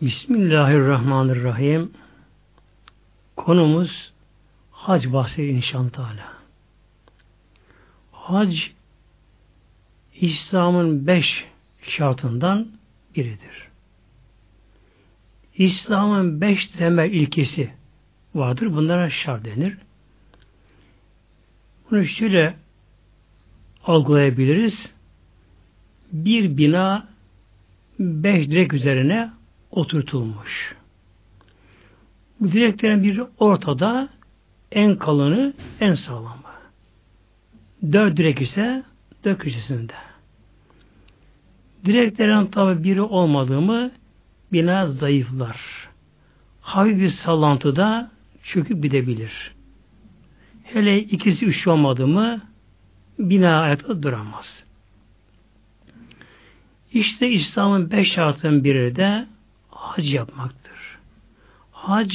Bismillahirrahmanirrahim. Konumuz hac bahsi inşallah. Hac İslam'ın beş şartından biridir. İslam'ın beş temel ilkesi vardır. Bunlara şart denir. Bunu şöyle algılayabiliriz. Bir bina beş direk üzerine oturtulmuş. Bu direklerin bir ortada en kalını, en sağlamı. Dört direk ise dört köşesinde. Direklerin tabi biri olmadığı mı bina zayıflar. Hafif bir sallantıda çöküp gidebilir. Hele ikisi üç olmadı mı bina ayakta duramaz. İşte İslam'ın beş şartının biri de hac yapmaktır. Hac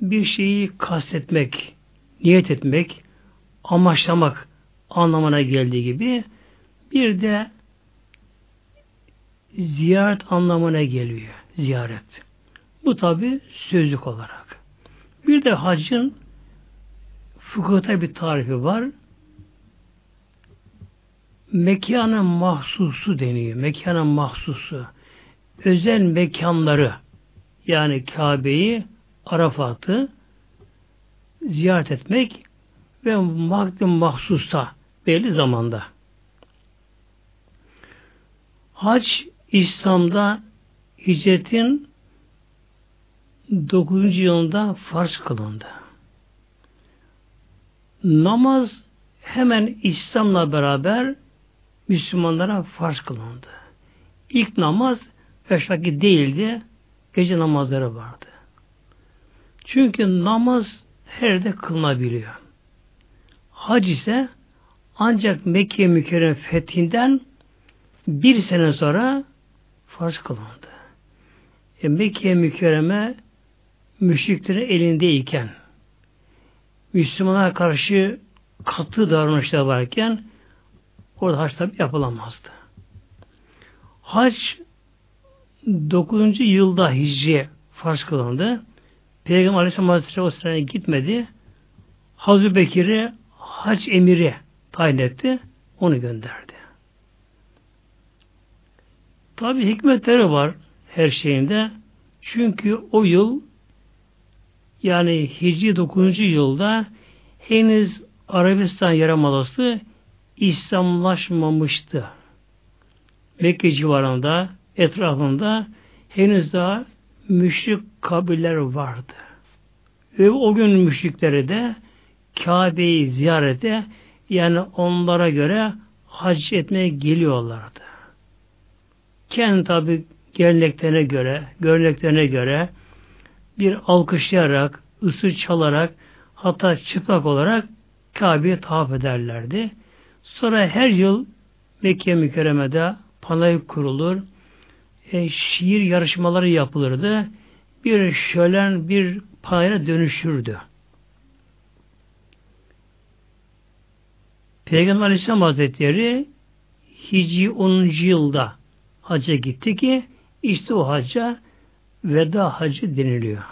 bir şeyi kastetmek, niyet etmek, amaçlamak anlamına geldiği gibi bir de ziyaret anlamına geliyor. Ziyaret. Bu tabi sözlük olarak. Bir de hacın fıkıhta bir tarifi var. Mekanın mahsusu deniyor. Mekanın mahsusu. Özel mekanları yani Kabe'yi, Arafat'ı ziyaret etmek ve vakti mahsusta belli zamanda. Hac İslam'da hicretin 9. yılında farz kılındı. Namaz hemen İslam'la beraber Müslümanlara farz kılındı. İlk namaz beş vakit değildi, gece namazları vardı. Çünkü namaz her yerde kılınabiliyor. Hac ise ancak Mekke mükerrem fethinden bir sene sonra farz kılındı. E, Mekke mükerreme müşriklerin elindeyken Müslümana karşı katı davranışlar varken orada haç tabi yapılamazdı. Hac 9. yılda hicri farz kılındı. Peygamber Aleyhisselam Hazretleri o sıraya gitmedi. Hazreti Bekir'i hac emiri tayin etti. Onu gönderdi. Tabi hikmetleri var her şeyinde. Çünkü o yıl yani Hicri 9. yılda henüz Arabistan Yarımadası İslamlaşmamıştı. Mekke civarında etrafında henüz daha müşrik kabiller vardı. Ve o gün müşrikleri de Kabe'yi ziyarete yani onlara göre hac etmeye geliyorlardı. Kendi tabi geleneklerine göre, göreneklerine göre bir alkışlayarak, ısı çalarak, hatta çıplak olarak Kabe'ye tavaf ederlerdi. Sonra her yıl Mekke mükerremede panayır kurulur, e, şiir yarışmaları yapılırdı. Bir şölen, bir panayıra dönüşürdü. Peygamber Aleyhisselam Hazretleri Hicri 10. yılda hacca gitti ki işte o hacca veda hacı deniliyor.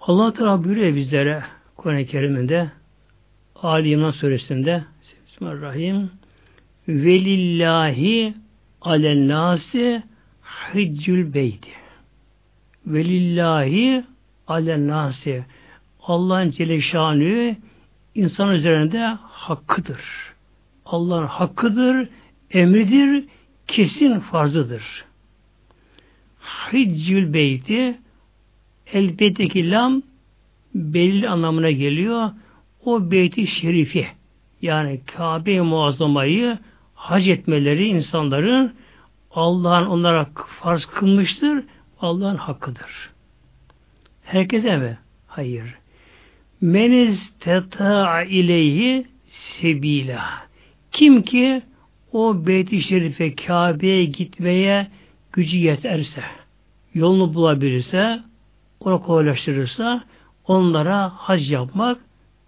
Allah Teala buyuruyor bizlere Kur'an-ı Kerim'inde Ali İmran suresinde Bismillahirrahmanirrahim Velillahi alennâsi hiccül beyti Velillahi alennâsi Allah'ın Celle insan üzerinde hakkıdır. Allah'ın hakkıdır, emridir, kesin farzıdır. Hiccül beyti elbette lam belli anlamına geliyor. O beyti şerifi yani Kabe-i Muazzama'yı hac etmeleri insanların Allah'ın onlara farz kılmıştır. Allah'ın hakkıdır. Herkese mi? Hayır. Meniz teta ileyhi sebila. Kim ki o Beyt-i Şerife Kabe'ye gitmeye gücü yeterse, yolunu bulabilirse, onu kolaylaştırırsa onlara hac yapmak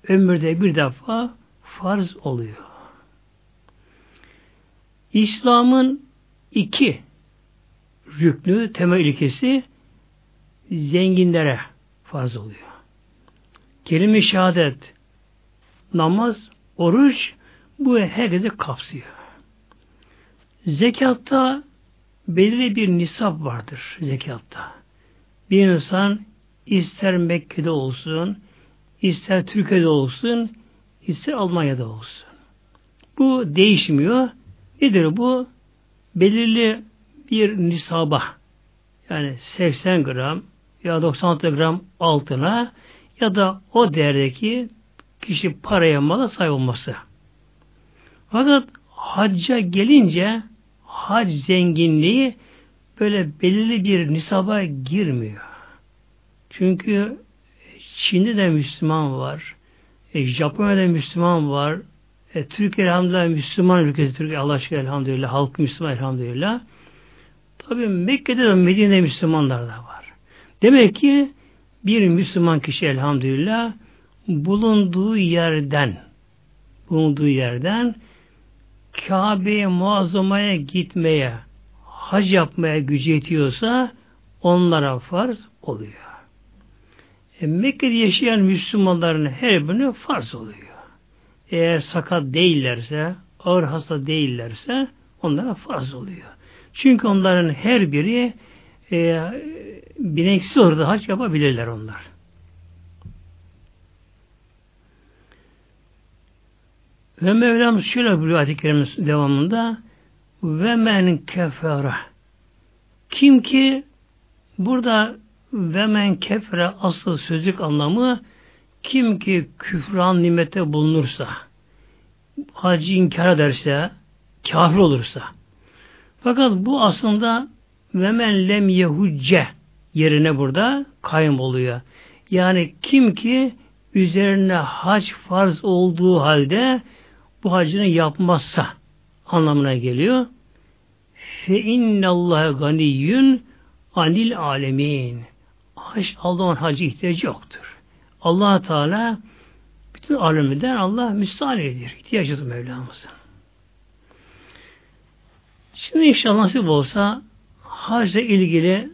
ömürde bir defa farz oluyor. İslam'ın iki rüknü, temel ilkesi zenginlere farz oluyor. Kelime şehadet, namaz, oruç bu herkese kapsıyor. Zekatta belirli bir nisap vardır zekatta. Bir insan ister Mekke'de olsun, ister Türkiye'de olsun, ister Almanya'da olsun. Bu değişmiyor. Nedir bu? Belirli bir nisaba yani 80 gram ya 96 gram altına ya da o değerdeki kişi paraya mala sahip olması. Fakat hacca gelince hac zenginliği böyle belirli bir nisaba girmiyor. Çünkü Çin'de de Müslüman var. E, Japonya'da Müslüman var. E, Türkiye elhamdülillah Müslüman ülkesi Türkiye Allah aşkına elhamdülillah. Halk Müslüman elhamdülillah. Tabi Mekke'de de Medine'de Müslümanlar da var. Demek ki bir Müslüman kişi elhamdülillah bulunduğu yerden bulunduğu yerden Kabe'ye muazzamaya gitmeye hac yapmaya gücü yetiyorsa onlara farz oluyor. E, Mekke'de yaşayan Müslümanların her birine farz oluyor. Eğer sakat değillerse, ağır hasta değillerse onlara farz oluyor. Çünkü onların her biri e, bineksiz orada hac yapabilirler onlar. Ve Mevlam şöyle buyuruyor ayet-i devamında ve men kefere kim ki burada ve men kefere asıl sözlük anlamı kim ki küfran nimete bulunursa hacı inkar ederse kafir olursa fakat bu aslında ve men lem yehucce yerine burada kayım oluyor. Yani kim ki üzerine hac farz olduğu halde bu hacını yapmazsa anlamına geliyor. Fe innallâhe ganiyyün anil alemin. Hac Allah'ın hacı ihtiyacı yoktur. Allah Teala bütün alemden Allah müstahanidir. İhtiyacıdır Mevlamızın. Şimdi inşallah nasip olsa hacla ilgili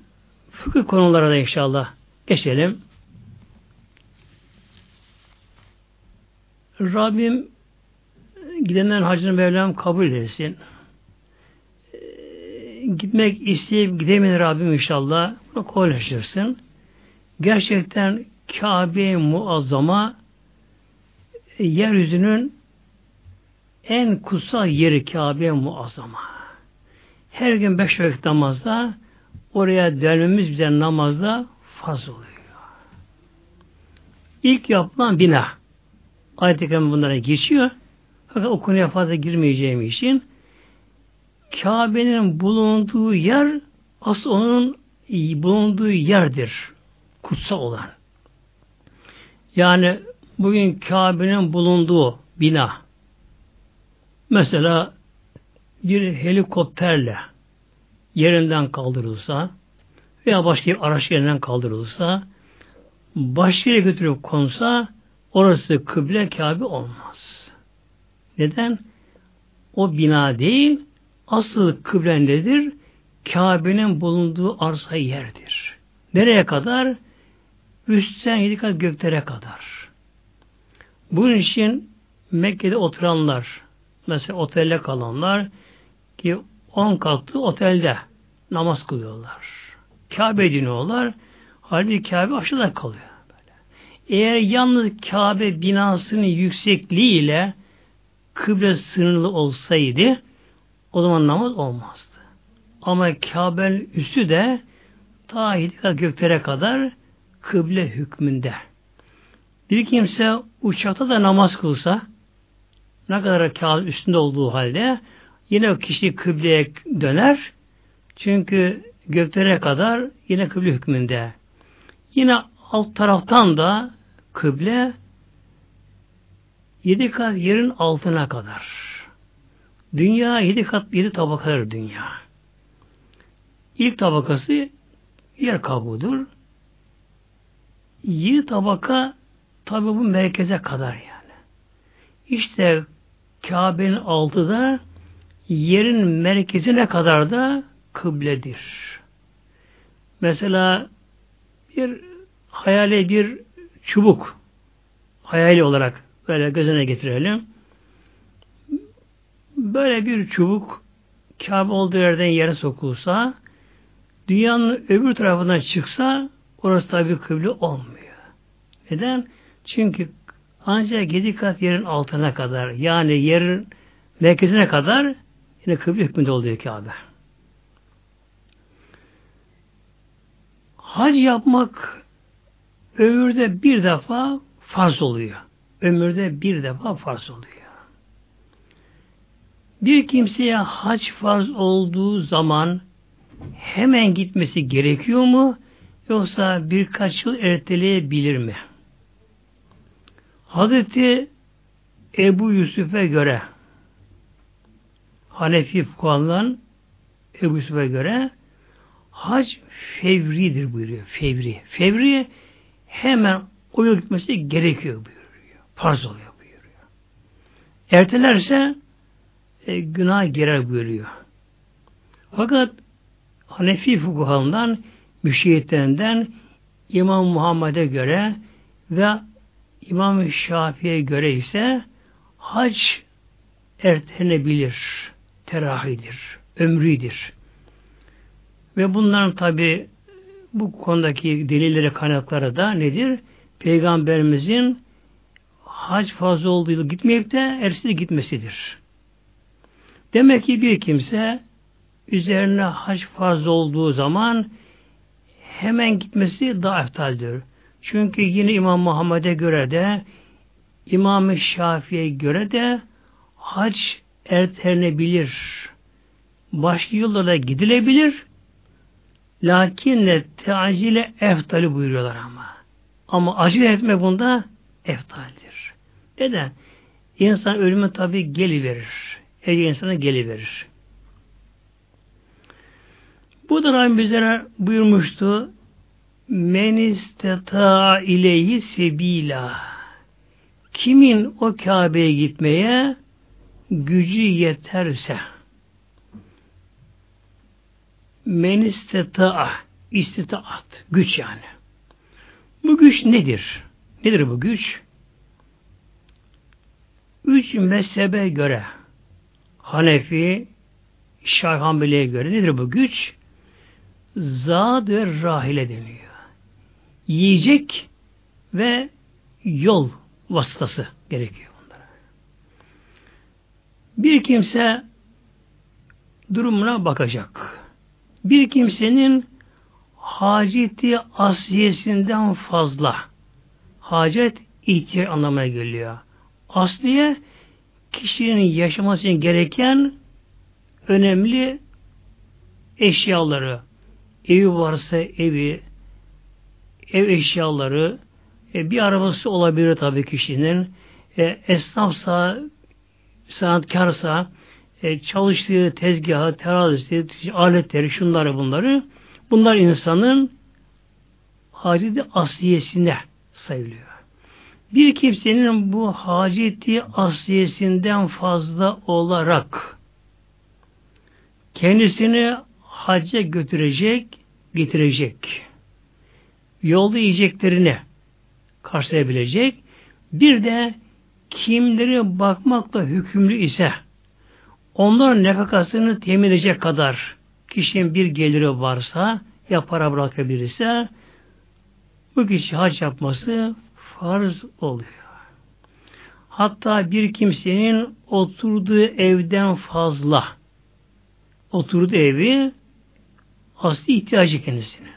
fıkıh konulara da inşallah geçelim. Rabbim gidenlerin hacını Mevlam kabul etsin. Ee, gitmek isteyip gidemeyen Rabbim inşallah bunu kolaylaştırsın. Gerçekten Kabe muazzama yeryüzünün en kutsal yeri Kabe muazzama. Her gün beş vakit namazda oraya dönmemiz bize namazda farz oluyor. İlk yapılan bina. Ayet-i Kerime bunlara geçiyor. Fakat o konuya fazla girmeyeceğim için Kabe'nin bulunduğu yer asıl onun bulunduğu yerdir. Kutsal olan. Yani bugün Kabe'nin bulunduğu bina mesela bir helikopterle yerinden kaldırılsa veya başka bir araç yerinden kaldırılsa başka yere götürüp konsa orası kıble Kabe olmaz. Neden? O bina değil, asıl kıble nedir? Kabe'nin bulunduğu arsa yerdir. Nereye kadar? Üstten yedi kat göklere kadar. Bunun için Mekke'de oturanlar, mesela otelde kalanlar ki on katlı otelde namaz kılıyorlar. Kabe dinliyorlar. Halbuki Kabe aşağıda kalıyor. Böyle. Eğer yalnız Kabe binasının yüksekliğiyle kıble sınırlı olsaydı o zaman namaz olmazdı. Ama Kabe'nin üstü de ta göklere kadar kıble hükmünde. Bir kimse uçakta da namaz kılsa ne kadar Kabe üstünde olduğu halde yine o kişi kıbleye döner. Çünkü göklere kadar yine kıble hükmünde. Yine alt taraftan da kıble yedi kat yerin altına kadar. Dünya yedi kat yedi tabakalar dünya. İlk tabakası yer kabuğudur. Yedi tabaka tabi bu merkeze kadar yani. İşte Kabe'nin altı da yerin merkezine kadar da kıbledir. Mesela bir hayali bir çubuk hayali olarak böyle gözüne getirelim. Böyle bir çubuk Kabe olduğu yerden yere sokulsa dünyanın öbür tarafından çıksa orası tabi kıble olmuyor. Neden? Çünkü ancak yedi kat yerin altına kadar yani yerin merkezine kadar yine kıble hükmünde oluyor Kabe. Hac yapmak ömürde bir defa farz oluyor. Ömürde bir defa farz oluyor. Bir kimseye hac farz olduğu zaman hemen gitmesi gerekiyor mu? Yoksa birkaç yıl erteleyebilir mi? Hazreti Ebu Yusuf'e göre Hanefi fukahaların Ebu Yusuf'e göre hac fevridir buyuruyor. Fevri. Fevri hemen o yıl gitmesi gerekiyor buyuruyor. Farz oluyor buyuruyor. Ertelerse e, günah girer buyuruyor. Fakat Hanefi fukuhalından müşehitlerinden İmam Muhammed'e göre ve İmam Şafii'ye göre ise hac ertelenebilir, terahidir, ömrüdür. Ve bunların tabi bu konudaki delilleri kaynakları da nedir? Peygamberimizin hac fazla olduğu yıl gitmeyip de ertesi gitmesidir. Demek ki bir kimse üzerine hac fazla olduğu zaman hemen gitmesi daha eftaldir. Çünkü yine İmam Muhammed'e göre de İmam-ı Şafii'ye göre de hac ertelenebilir. Başka yollara gidilebilir. Lakin de teacile eftali buyuruyorlar ama. Ama acele etme bunda eftaldir. Neden? İnsan ölümü tabi geliverir. Ece insana geliverir. Bu da Rabbim bizlere buyurmuştu. Men isteta ileyhi sebila. Kimin o Kabe'ye gitmeye gücü yeterse men isteta istitaat güç yani. Bu güç nedir? Nedir bu güç? Üç mezhebe göre Hanefi, Şahambeli'ye göre nedir bu güç? Zad ve rahile deniyor. Yiyecek ve yol vasıtası gerekiyor bunlara. Bir kimse durumuna bakacak. Bir kimsenin haceti asliyesinden fazla hacet ihtiyaç anlamına geliyor. Asliye kişinin yaşaması gereken önemli eşyaları, evi varsa evi, ev eşyaları, e, bir arabası olabilir tabii kişinin, e, esnafsa, sanatkarsa, e, çalıştığı tezgahı, terazisi, aletleri, şunları bunları, bunlar insanın haceti asliyesine sayılıyor. Bir kimsenin bu haceti asliyesinden fazla olarak kendisini hacca götürecek, getirecek. Yolda yiyeceklerini karşılayabilecek. Bir de kimleri bakmakla hükümlü ise onların nefakasını temin edecek kadar kişinin bir geliri varsa ya para bırakabilirse bu kişi hac yapması farz oluyor. Hatta bir kimsenin oturduğu evden fazla oturduğu evi asli ihtiyacı kendisinin.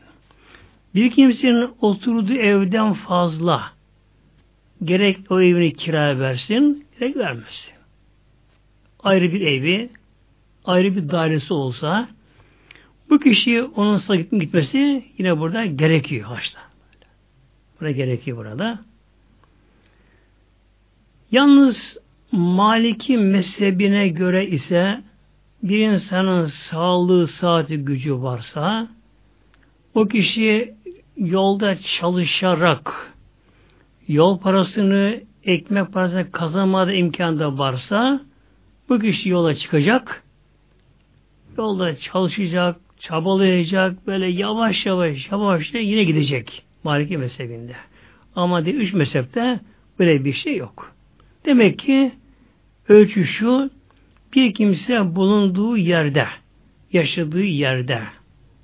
Bir kimsenin oturduğu evden fazla gerek o evini kira versin, gerek vermesin. Ayrı bir evi, ayrı bir dairesi olsa bu kişi onun gitmesi yine burada gerekiyor haçta. Burada gerekiyor burada. Yalnız Maliki mezhebine göre ise bir insanın sağlığı, saati, gücü varsa o kişi yolda çalışarak yol parasını, ekmek parasını kazanmada imkanı da varsa bu kişi yola çıkacak yolda çalışacak, çabalayacak, böyle yavaş yavaş yavaş yine gidecek Maliki mezhebinde. Ama de üç mezhepte böyle bir şey yok. Demek ki ölçü şu, bir kimse bulunduğu yerde, yaşadığı yerde,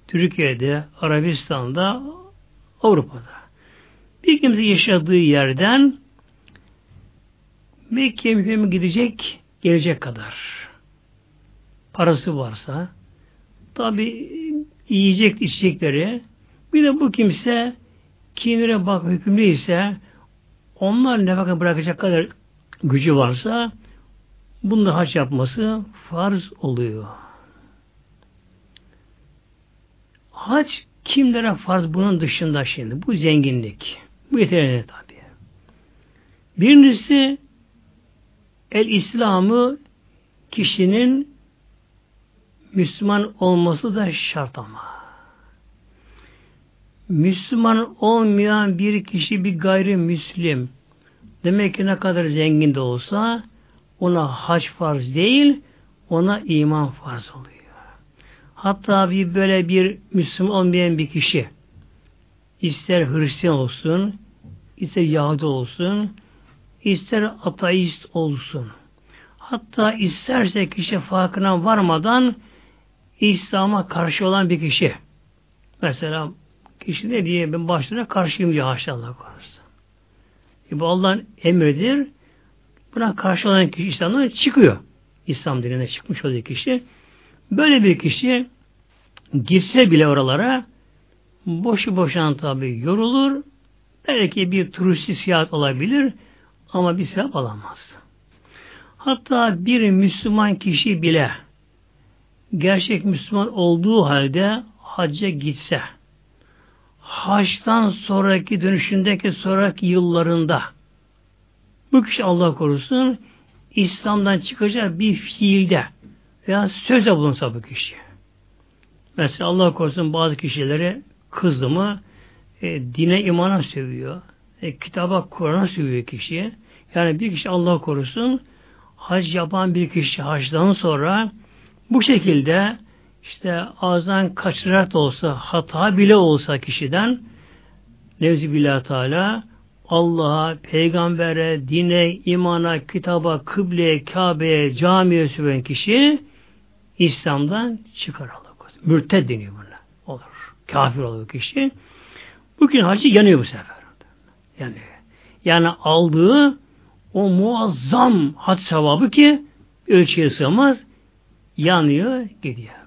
Türkiye'de, Arabistan'da, Avrupa'da, bir kimse yaşadığı yerden Mekke'ye mükerreme gidecek, gelecek kadar. Parası varsa, tabi yiyecek içecekleri, bir de bu kimse kimlere bak hükümlü ise onlar nefaka bırakacak kadar gücü varsa bunda haç yapması farz oluyor. Hac kimlere farz bunun dışında şimdi? Bu zenginlik. Bu yeterli tabi. Birincisi el İslam'ı kişinin Müslüman olması da şart ama. Müslüman olmayan bir kişi bir gayrimüslim demek ki ne kadar zengin de olsa ona hac farz değil ona iman farz oluyor. Hatta bir böyle bir Müslüman olmayan bir kişi ister Hristiyan olsun, ister Yahudi olsun, ister ateist olsun. Hatta isterse kişi farkına varmadan İslam'a karşı olan bir kişi. Mesela kişi ne diye ben başlarına karşıyım diye haşa Allah korusun. E bu Allah'ın emridir. Buna karşı olan kişi İslam'dan çıkıyor. İslam dinine çıkmış olduğu kişi. Böyle bir kişi gitse bile oralara boşu boşuna tabi yorulur. Belki bir turisti seyahat olabilir ama bir sevap alamaz. Hatta bir Müslüman kişi bile gerçek Müslüman olduğu halde hacca gitse haçtan sonraki dönüşündeki sonraki yıllarında bu kişi Allah korusun İslam'dan çıkacak bir fiilde veya sözle bulunsa bu kişi. Mesela Allah korusun bazı kişileri kızdı mı e, dine imana sövüyor. E, kitaba Kur'an'a sövüyor kişi. Yani bir kişi Allah korusun hac yapan bir kişi hacdan sonra bu şekilde işte ağızdan kaçırarak da olsa hata bile olsa kişiden Nevzi Teala Allah'a, peygambere, dine, imana, kitaba, kıbleye, Kabe'ye, camiye süren kişi İslam'dan çıkar Allah korusun. Mürted deniyor buna. Olur. Kafir olur kişi. Bugün hacı yanıyor bu sefer. Yanıyor. Yani aldığı o muazzam hac sevabı ki ölçüye sığmaz yanıyor, gidiyor.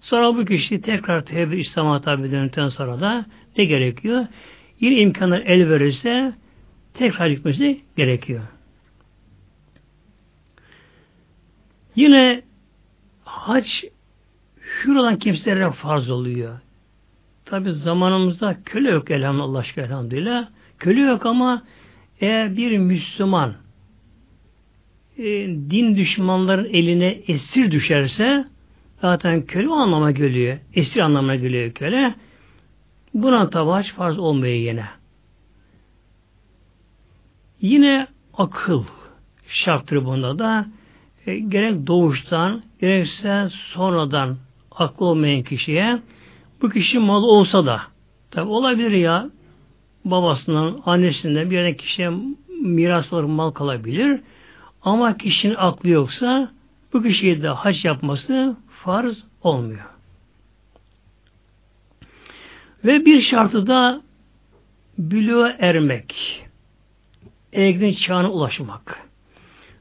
Sonra bu kişi tekrar tevbe İslam'a tabi döndükten sonra da ne gerekiyor? Yine imkanlar el verirse tekrar gitmesi gerekiyor. Yine hac hür olan kimselere farz oluyor. Tabi zamanımızda köle yok elhamdülillah aşkına elhamdülillah. Köle yok ama eğer bir Müslüman e, din düşmanların eline esir düşerse zaten köle o anlama geliyor. Esir anlamına geliyor köle. Buna tabi farz olmuyor yine. Yine akıl şarttır bunda da e, gerek doğuştan gerekse sonradan aklı olmayan kişiye bu kişi mal olsa da tabi olabilir ya babasından, annesinden bir yerden kişiye miras olarak mal kalabilir. Ama kişinin aklı yoksa bu kişiye de hac yapması farz olmuyor. Ve bir şartı da bülüğe ermek. Ergin çağına ulaşmak.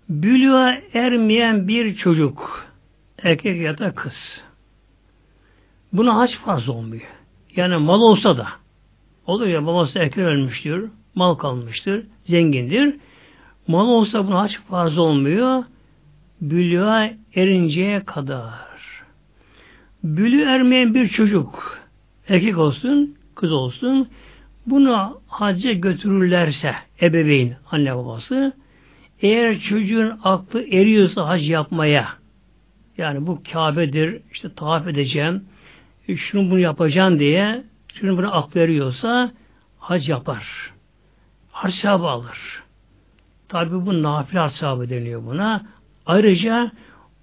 Bülüğe ermeyen bir çocuk, erkek ya da kız. Buna haç farz olmuyor. Yani mal olsa da, olur ya babası erken ölmüştür, mal kalmıştır, zengindir. Mal olsa buna haç farz olmuyor. Bülüğe erinceye kadar. Bülü ermeyen bir çocuk, erkek olsun, kız olsun, bunu hacca götürürlerse ebeveyn, anne babası, eğer çocuğun aklı eriyorsa hac yapmaya, yani bu Kabe'dir, işte tavaf edeceğim, şunu bunu yapacağım diye şunu bunu aklı eriyorsa hac yapar. Sahibi alır. Tabi bu nafile sahibi deniyor buna. Ayrıca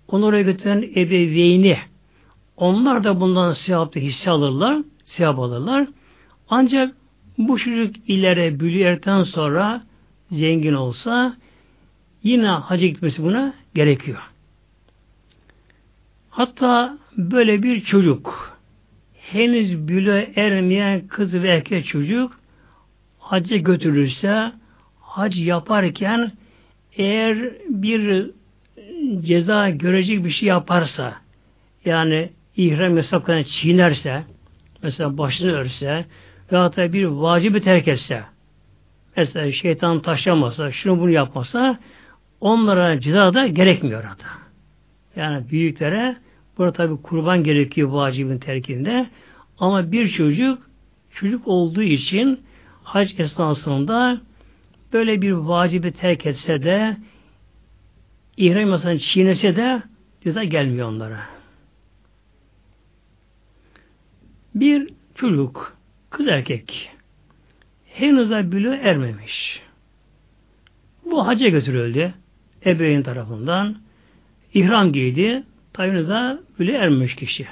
onu oraya götüren ebeveyni onlar da bundan sevapta hisse alırlar, sevap alırlar. Ancak bu çocuk ileri büyüyerden sonra zengin olsa yine hacı gitmesi buna gerekiyor. Hatta böyle bir çocuk henüz büle ermeyen kız ve erkek çocuk hacca götürülürse hac yaparken eğer bir ceza görecek bir şey yaparsa yani ihram yasaklarını çiğnerse mesela başını örse ve hatta bir vacibi terk etse mesela şeytan taşlamasa şunu bunu yapmasa onlara ceza da gerekmiyor orada. Yani büyüklere burada tabi kurban gerekiyor vacibin terkinde ama bir çocuk çocuk olduğu için hac esnasında böyle bir vacibi terk etse de ihram çiğnese de ceza gelmiyor onlara. Bir çocuk, kız erkek henüz daha ermemiş. Bu hacca götürüldü ebeveyn tarafından. İhram giydi. Tabi da bülü ermemiş kişi.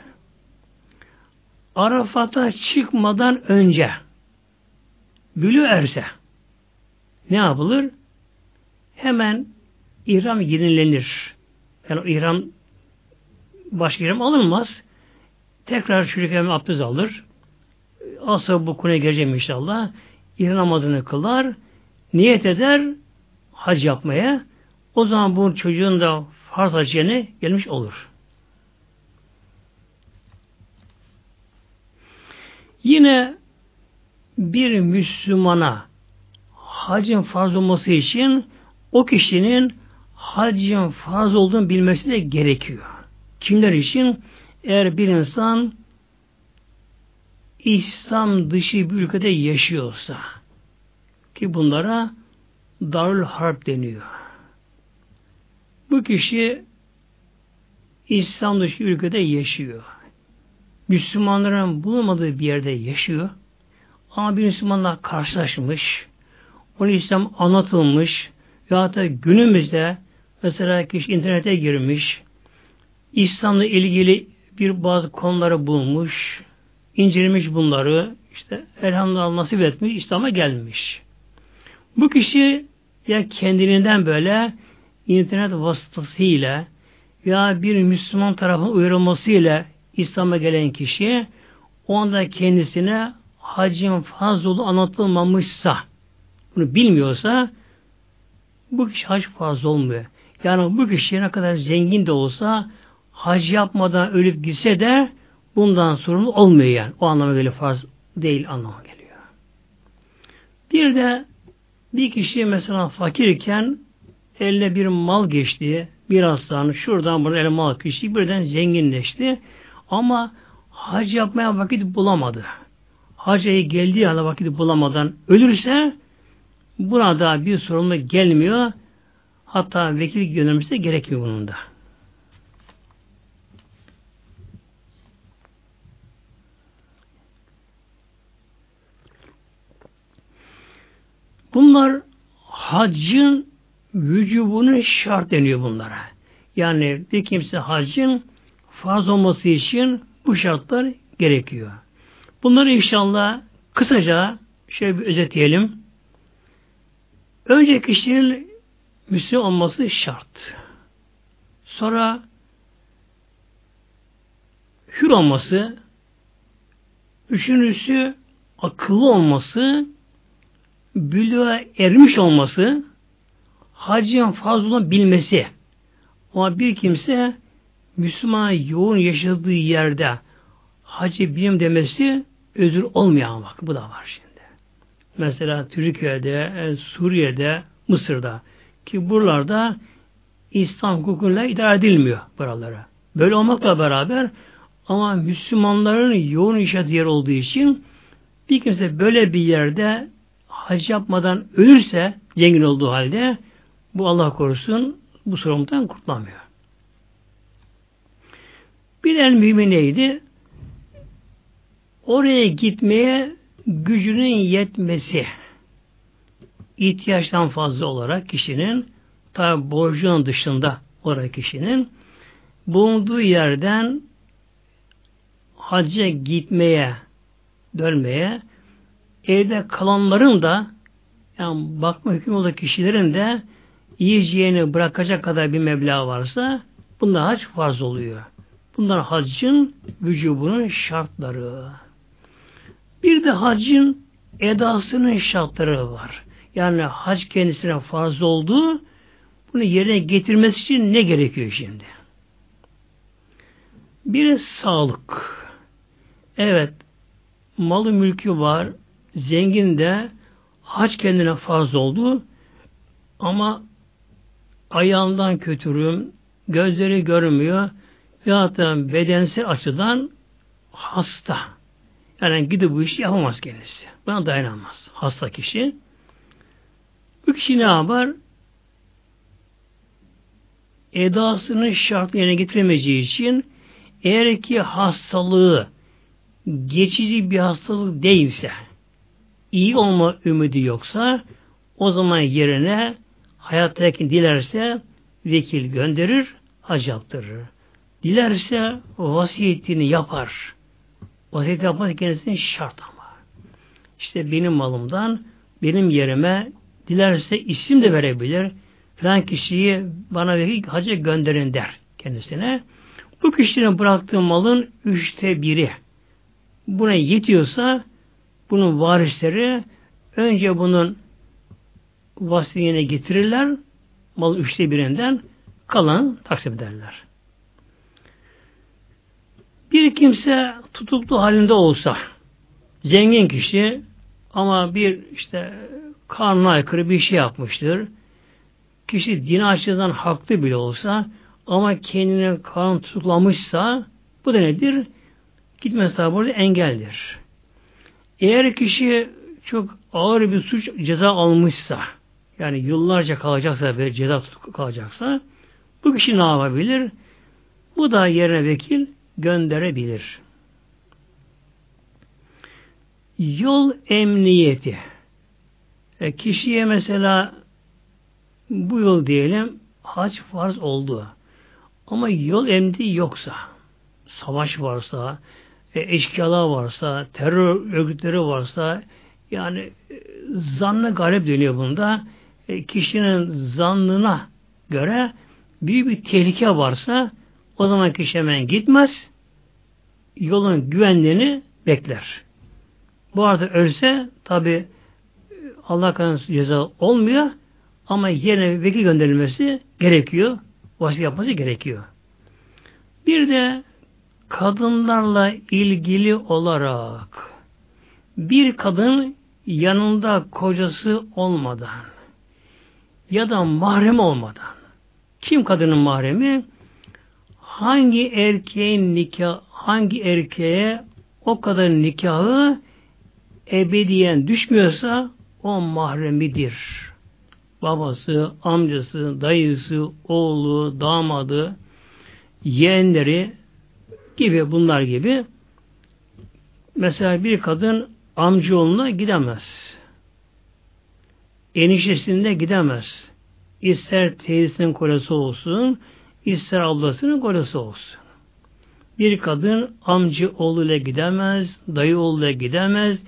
Arafat'a çıkmadan önce bülü erse ne yapılır? Hemen ihram yenilenir. Yani ihram başka ihram alınmaz. Tekrar çocuk hemen abdest alır. Asıl bu konuya geleceğim inşallah. İhram namazını kılar. Niyet eder hac yapmaya. O zaman bu çocuğun da farz haciyene gelmiş olur. Yine bir Müslümana hacın farz olması için o kişinin hacın farz olduğunu bilmesi de gerekiyor. Kimler için? Eğer bir insan İslam dışı bir ülkede yaşıyorsa ki bunlara Darül Harp deniyor. Bu kişi İslam dışı ülkede yaşıyor. Müslümanların bulunmadığı bir yerde yaşıyor. Ama bir Müslümanla karşılaşmış. Onu İslam anlatılmış. Ya da günümüzde mesela kişi internete girmiş. İslam'la ilgili bir bazı konuları bulmuş, incelemiş bunları, işte elhamdülillah nasip etmiş, İslam'a gelmiş. Bu kişi ya kendiliğinden böyle internet vasıtasıyla ya bir Müslüman tarafının uyarılmasıyla İslam'a gelen kişi o anda kendisine hacın fazla anlatılmamışsa bunu bilmiyorsa bu kişi hac fazla olmuyor. Yani bu kişi ne kadar zengin de olsa hac yapmadan ölüp gitse de bundan sorumlu olmuyor yani. O anlamda böyle farz değil anlama geliyor. Bir de bir kişi mesela fakirken eline bir mal geçti, bir aslan şuradan buradan eline mal geçti, birden zenginleşti. Ama hac yapmaya vakit bulamadı. Hacıya geldiği anda vakit bulamadan ölürse burada bir sorumluluk gelmiyor. Hatta vekil göndermesi de gerekmiyor bunun da. Bunlar haccın vücubunun şart deniyor bunlara. Yani bir kimse haccın farz olması için bu şartlar gerekiyor. Bunları inşallah kısaca şöyle bir özetleyelim. Önce kişinin Müslüman olması şart. Sonra hür olması, üçüncüsü akıllı olması, bülüğe ermiş olması, hacın fazla bilmesi. Ama bir kimse Müslüman yoğun yaşadığı yerde hacı bilim demesi özür olmayan bak bu da var şimdi. Mesela Türkiye'de, Suriye'de, Mısır'da ki buralarda İslam hukukuyla idare edilmiyor buralara. Böyle olmakla beraber ama Müslümanların yoğun yaşadığı yer olduğu için bir kimse böyle bir yerde hac yapmadan ölürse zengin olduğu halde bu Allah korusun bu sorumluluktan kurtulamıyor. Bir en mühimi neydi? Oraya gitmeye gücünün yetmesi ihtiyaçtan fazla olarak kişinin tabi borcunun dışında olarak kişinin bulunduğu yerden hacca gitmeye, dönmeye, evde kalanların da yani bakma hüküm olan kişilerin de yiyeceğini bırakacak kadar bir meblağ varsa bunda hac farz oluyor. Bunlar haccın vücubunun şartları. Bir de haccın edasının şartları var. Yani hac kendisine farz olduğu bunu yerine getirmesi için ne gerekiyor şimdi? Bir sağlık. Evet, malı mülkü var, zengin de hac kendine farz oldu ama ayağından kötürüm, gözleri görmüyor ya da bedensel açıdan hasta. Yani gidip bu işi yapamaz kendisi. Buna dayanamaz. Hasta kişi. Bu kişi ne yapar? Edasını şart yerine getiremeyeceği için eğer ki hastalığı geçici bir hastalık değilse, iyi olma ümidi yoksa, o zaman yerine hayattaki dilerse vekil gönderir, hac. Dilerse vasiyetini yapar. Vasiyet yapmak kendisine şart ama. İşte benim malımdan benim yerime dilerse isim de verebilir. Falan kişiyi bana vekil hacı gönderin der kendisine. Bu kişinin bıraktığı malın üçte biri buna yetiyorsa bunun varisleri önce bunun vasiyene getirirler mal üçte birinden kalan taksim ederler. Bir kimse tutuklu halinde olsa zengin kişi ama bir işte kanuna aykırı bir şey yapmıştır. Kişi din açıdan haklı bile olsa ama kendini kan tutuklamışsa bu da nedir? Gitmesi tabi engeldir. Eğer kişi çok ağır bir suç ceza almışsa yani yıllarca kalacaksa bir ceza kalacaksa bu kişi ne yapabilir? Bu da yerine vekil gönderebilir. Yol emniyeti. E, kişiye mesela bu yol diyelim hac farz oldu. Ama yol emniyeti yoksa, savaş varsa, e, eşkıyalar varsa, terör örgütleri varsa, yani e, zannı galip dönüyor bunda. E, kişinin zannına göre büyük bir tehlike varsa o zaman kişi hemen gitmez. Yolun güvenliğini bekler. Bu arada ölse tabi Allah kanısı ceza olmuyor ama yerine vekil gönderilmesi gerekiyor. Vasiyet yapması gerekiyor. Bir de kadınlarla ilgili olarak bir kadın yanında kocası olmadan ya da mahrem olmadan kim kadının mahremi? Hangi erkeğin nikah, hangi erkeğe o kadar nikahı ebediyen düşmüyorsa o mahremidir. Babası, amcası, dayısı, oğlu, damadı, yeğenleri gibi bunlar gibi mesela bir kadın amcaoğluna gidemez. Enişesinde gidemez. İster teyzesinin kolesi olsun, ister ablasının kolesi olsun. Bir kadın amcı oğluyla gidemez, dayı oğluyla gidemez,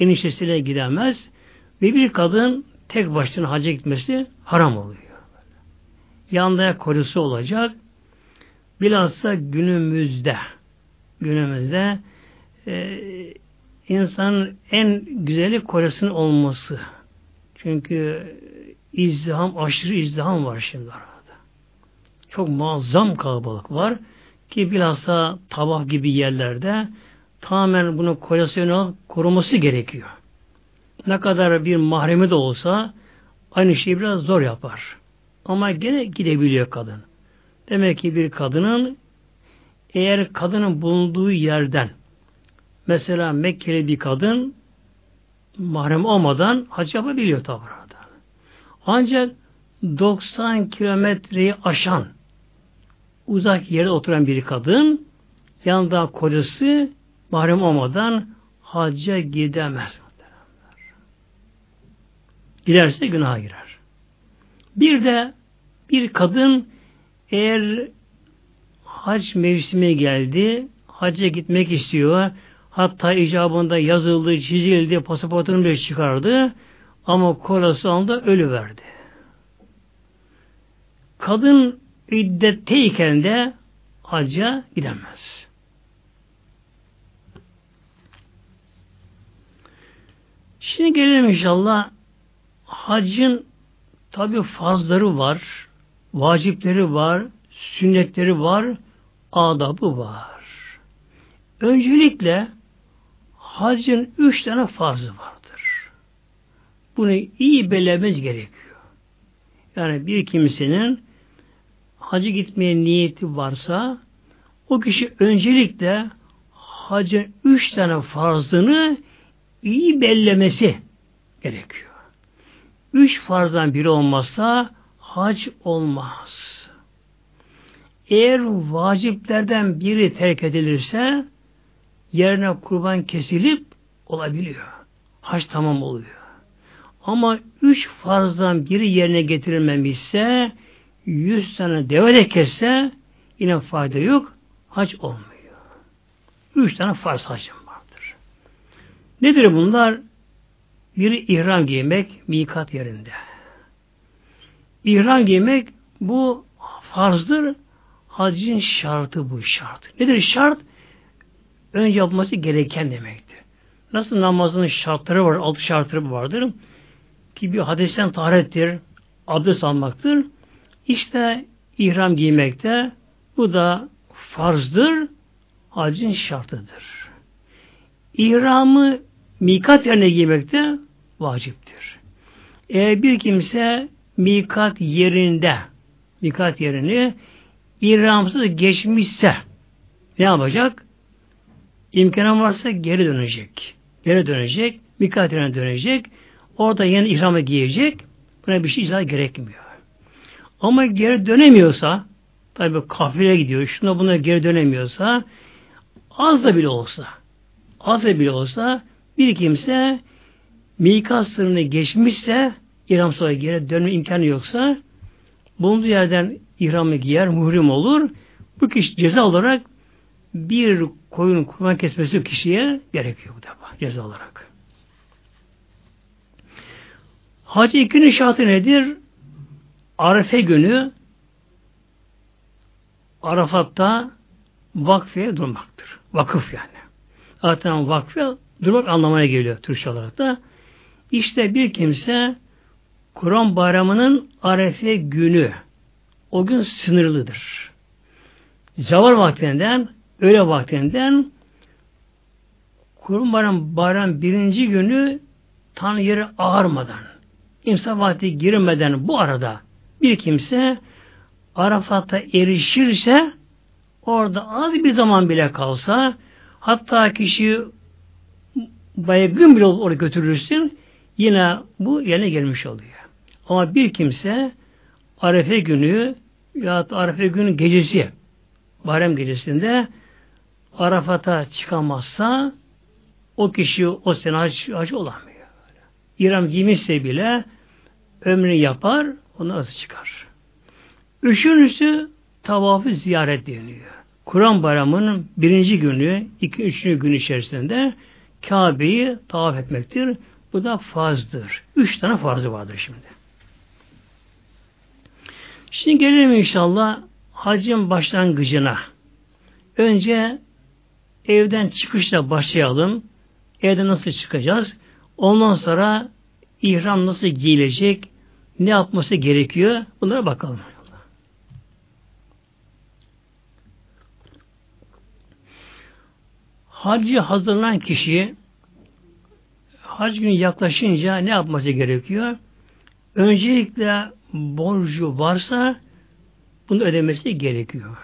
eniştesiyle gidemez ve bir kadın tek başına hacca gitmesi haram oluyor. Yanında kolesi olacak. Bilhassa günümüzde günümüzde e, insanın en güzeli kolesinin olması. Çünkü izdiham, aşırı izdiham var şimdi arada. Çok muazzam kalabalık var ki bilhassa tabak gibi yerlerde tamamen bunu koleksiyonu koruması gerekiyor. Ne kadar bir mahremi de olsa aynı şeyi biraz zor yapar. Ama gene gidebiliyor kadın. Demek ki bir kadının eğer kadının bulunduğu yerden mesela Mekkeli bir kadın mahrem olmadan hac yapabiliyor tabi Ancak 90 kilometreyi aşan uzak yerde oturan bir kadın yanında kocası mahrem olmadan hacca gidemez. Giderse günaha girer. Bir de bir kadın eğer hac mevsimi geldi. Hacca gitmek istiyor. Hatta icabında yazıldı, çizildi, pasaportunu bile çıkardı. Ama kolası anda ölü verdi. Kadın iddetteyken de hacca gidemez. Şimdi gelelim inşallah hacın tabi fazları var, vacipleri var, sünnetleri var, adabı var. Öncelikle hacın üç tane farzı vardır. Bunu iyi belirlememiz gerekiyor. Yani bir kimsenin hacı gitmeye niyeti varsa o kişi öncelikle hacın üç tane farzını iyi bellemesi gerekiyor. Üç farzdan biri olmazsa hac olmaz. Eğer vaciplerden biri terk edilirse yerine kurban kesilip olabiliyor. Hac tamam oluyor. Ama üç farzdan biri yerine getirilmemişse yüz tane deve de kesse yine fayda yok. Hac olmuyor. Üç tane farz hacım vardır. Nedir bunlar? Biri ihram giymek mikat yerinde. İhram giymek bu farzdır. Hacın şartı bu şart. Nedir şart? Önce yapması gereken demektir. Nasıl namazın şartları var, altı şartları vardır. Ki bir hadisten taharettir, abdest almaktır. İşte ihram giymekte bu da farzdır, hacin şartıdır. İhramı mikat yerine giymekte vaciptir. Eğer bir kimse mikat yerinde mikat yerini ihramsız geçmişse ne yapacak? İmkanı varsa geri dönecek. Geri dönecek. Mikat yerine dönecek. Orada yeni ihramı giyecek. Buna bir şey icra gerekmiyor. Ama geri dönemiyorsa tabi kafile gidiyor. Şuna buna geri dönemiyorsa az da bile olsa az da bile olsa bir kimse mikat sınırını geçmişse İhram sonra geri dönme imkanı yoksa bulunduğu yerden ihramı giyer, muhrim olur. Bu kişi ceza olarak bir koyun kurban kesmesi kişiye gerekiyor bu defa ceza olarak. Hac ikinin şartı nedir? Arefe günü Arafat'ta vakfe durmaktır. Vakıf yani. Zaten vakfe durmak anlamına geliyor Türkçe olarak da. İşte bir kimse Kur'an bayramının Arefe günü o gün sınırlıdır. Zavar vaktinden öğle vaktinden Kur'an bayram, bayram birinci günü tan yeri ağarmadan insan vakti girmeden bu arada bir kimse Arafat'a erişirse orada az bir zaman bile kalsa hatta kişi baygın bile oraya götürürsün yine bu yerine gelmiş oluyor. Ama bir kimse Arefe günü ya Arefe günü gecesi Bayram gecesinde Arafat'a çıkamazsa o kişi o sene hac, hac olamıyor. İram giymişse bile ömrünü yapar, onu nasıl çıkar. Üçüncüsü tavafı ziyaret deniyor. Kur'an bayramının birinci günü, iki, üçüncü gün içerisinde Kabe'yi tavaf etmektir. Bu da farzdır. Üç tane farzı vardır şimdi. Şimdi gelelim inşallah hacın başlangıcına. Önce evden çıkışla başlayalım. Evden nasıl çıkacağız? Ondan sonra ihram nasıl giyilecek? Ne yapması gerekiyor? Bunlara bakalım. Hacı hazırlanan kişi hac günü yaklaşınca ne yapması gerekiyor? Öncelikle borcu varsa bunu ödemesi gerekiyor.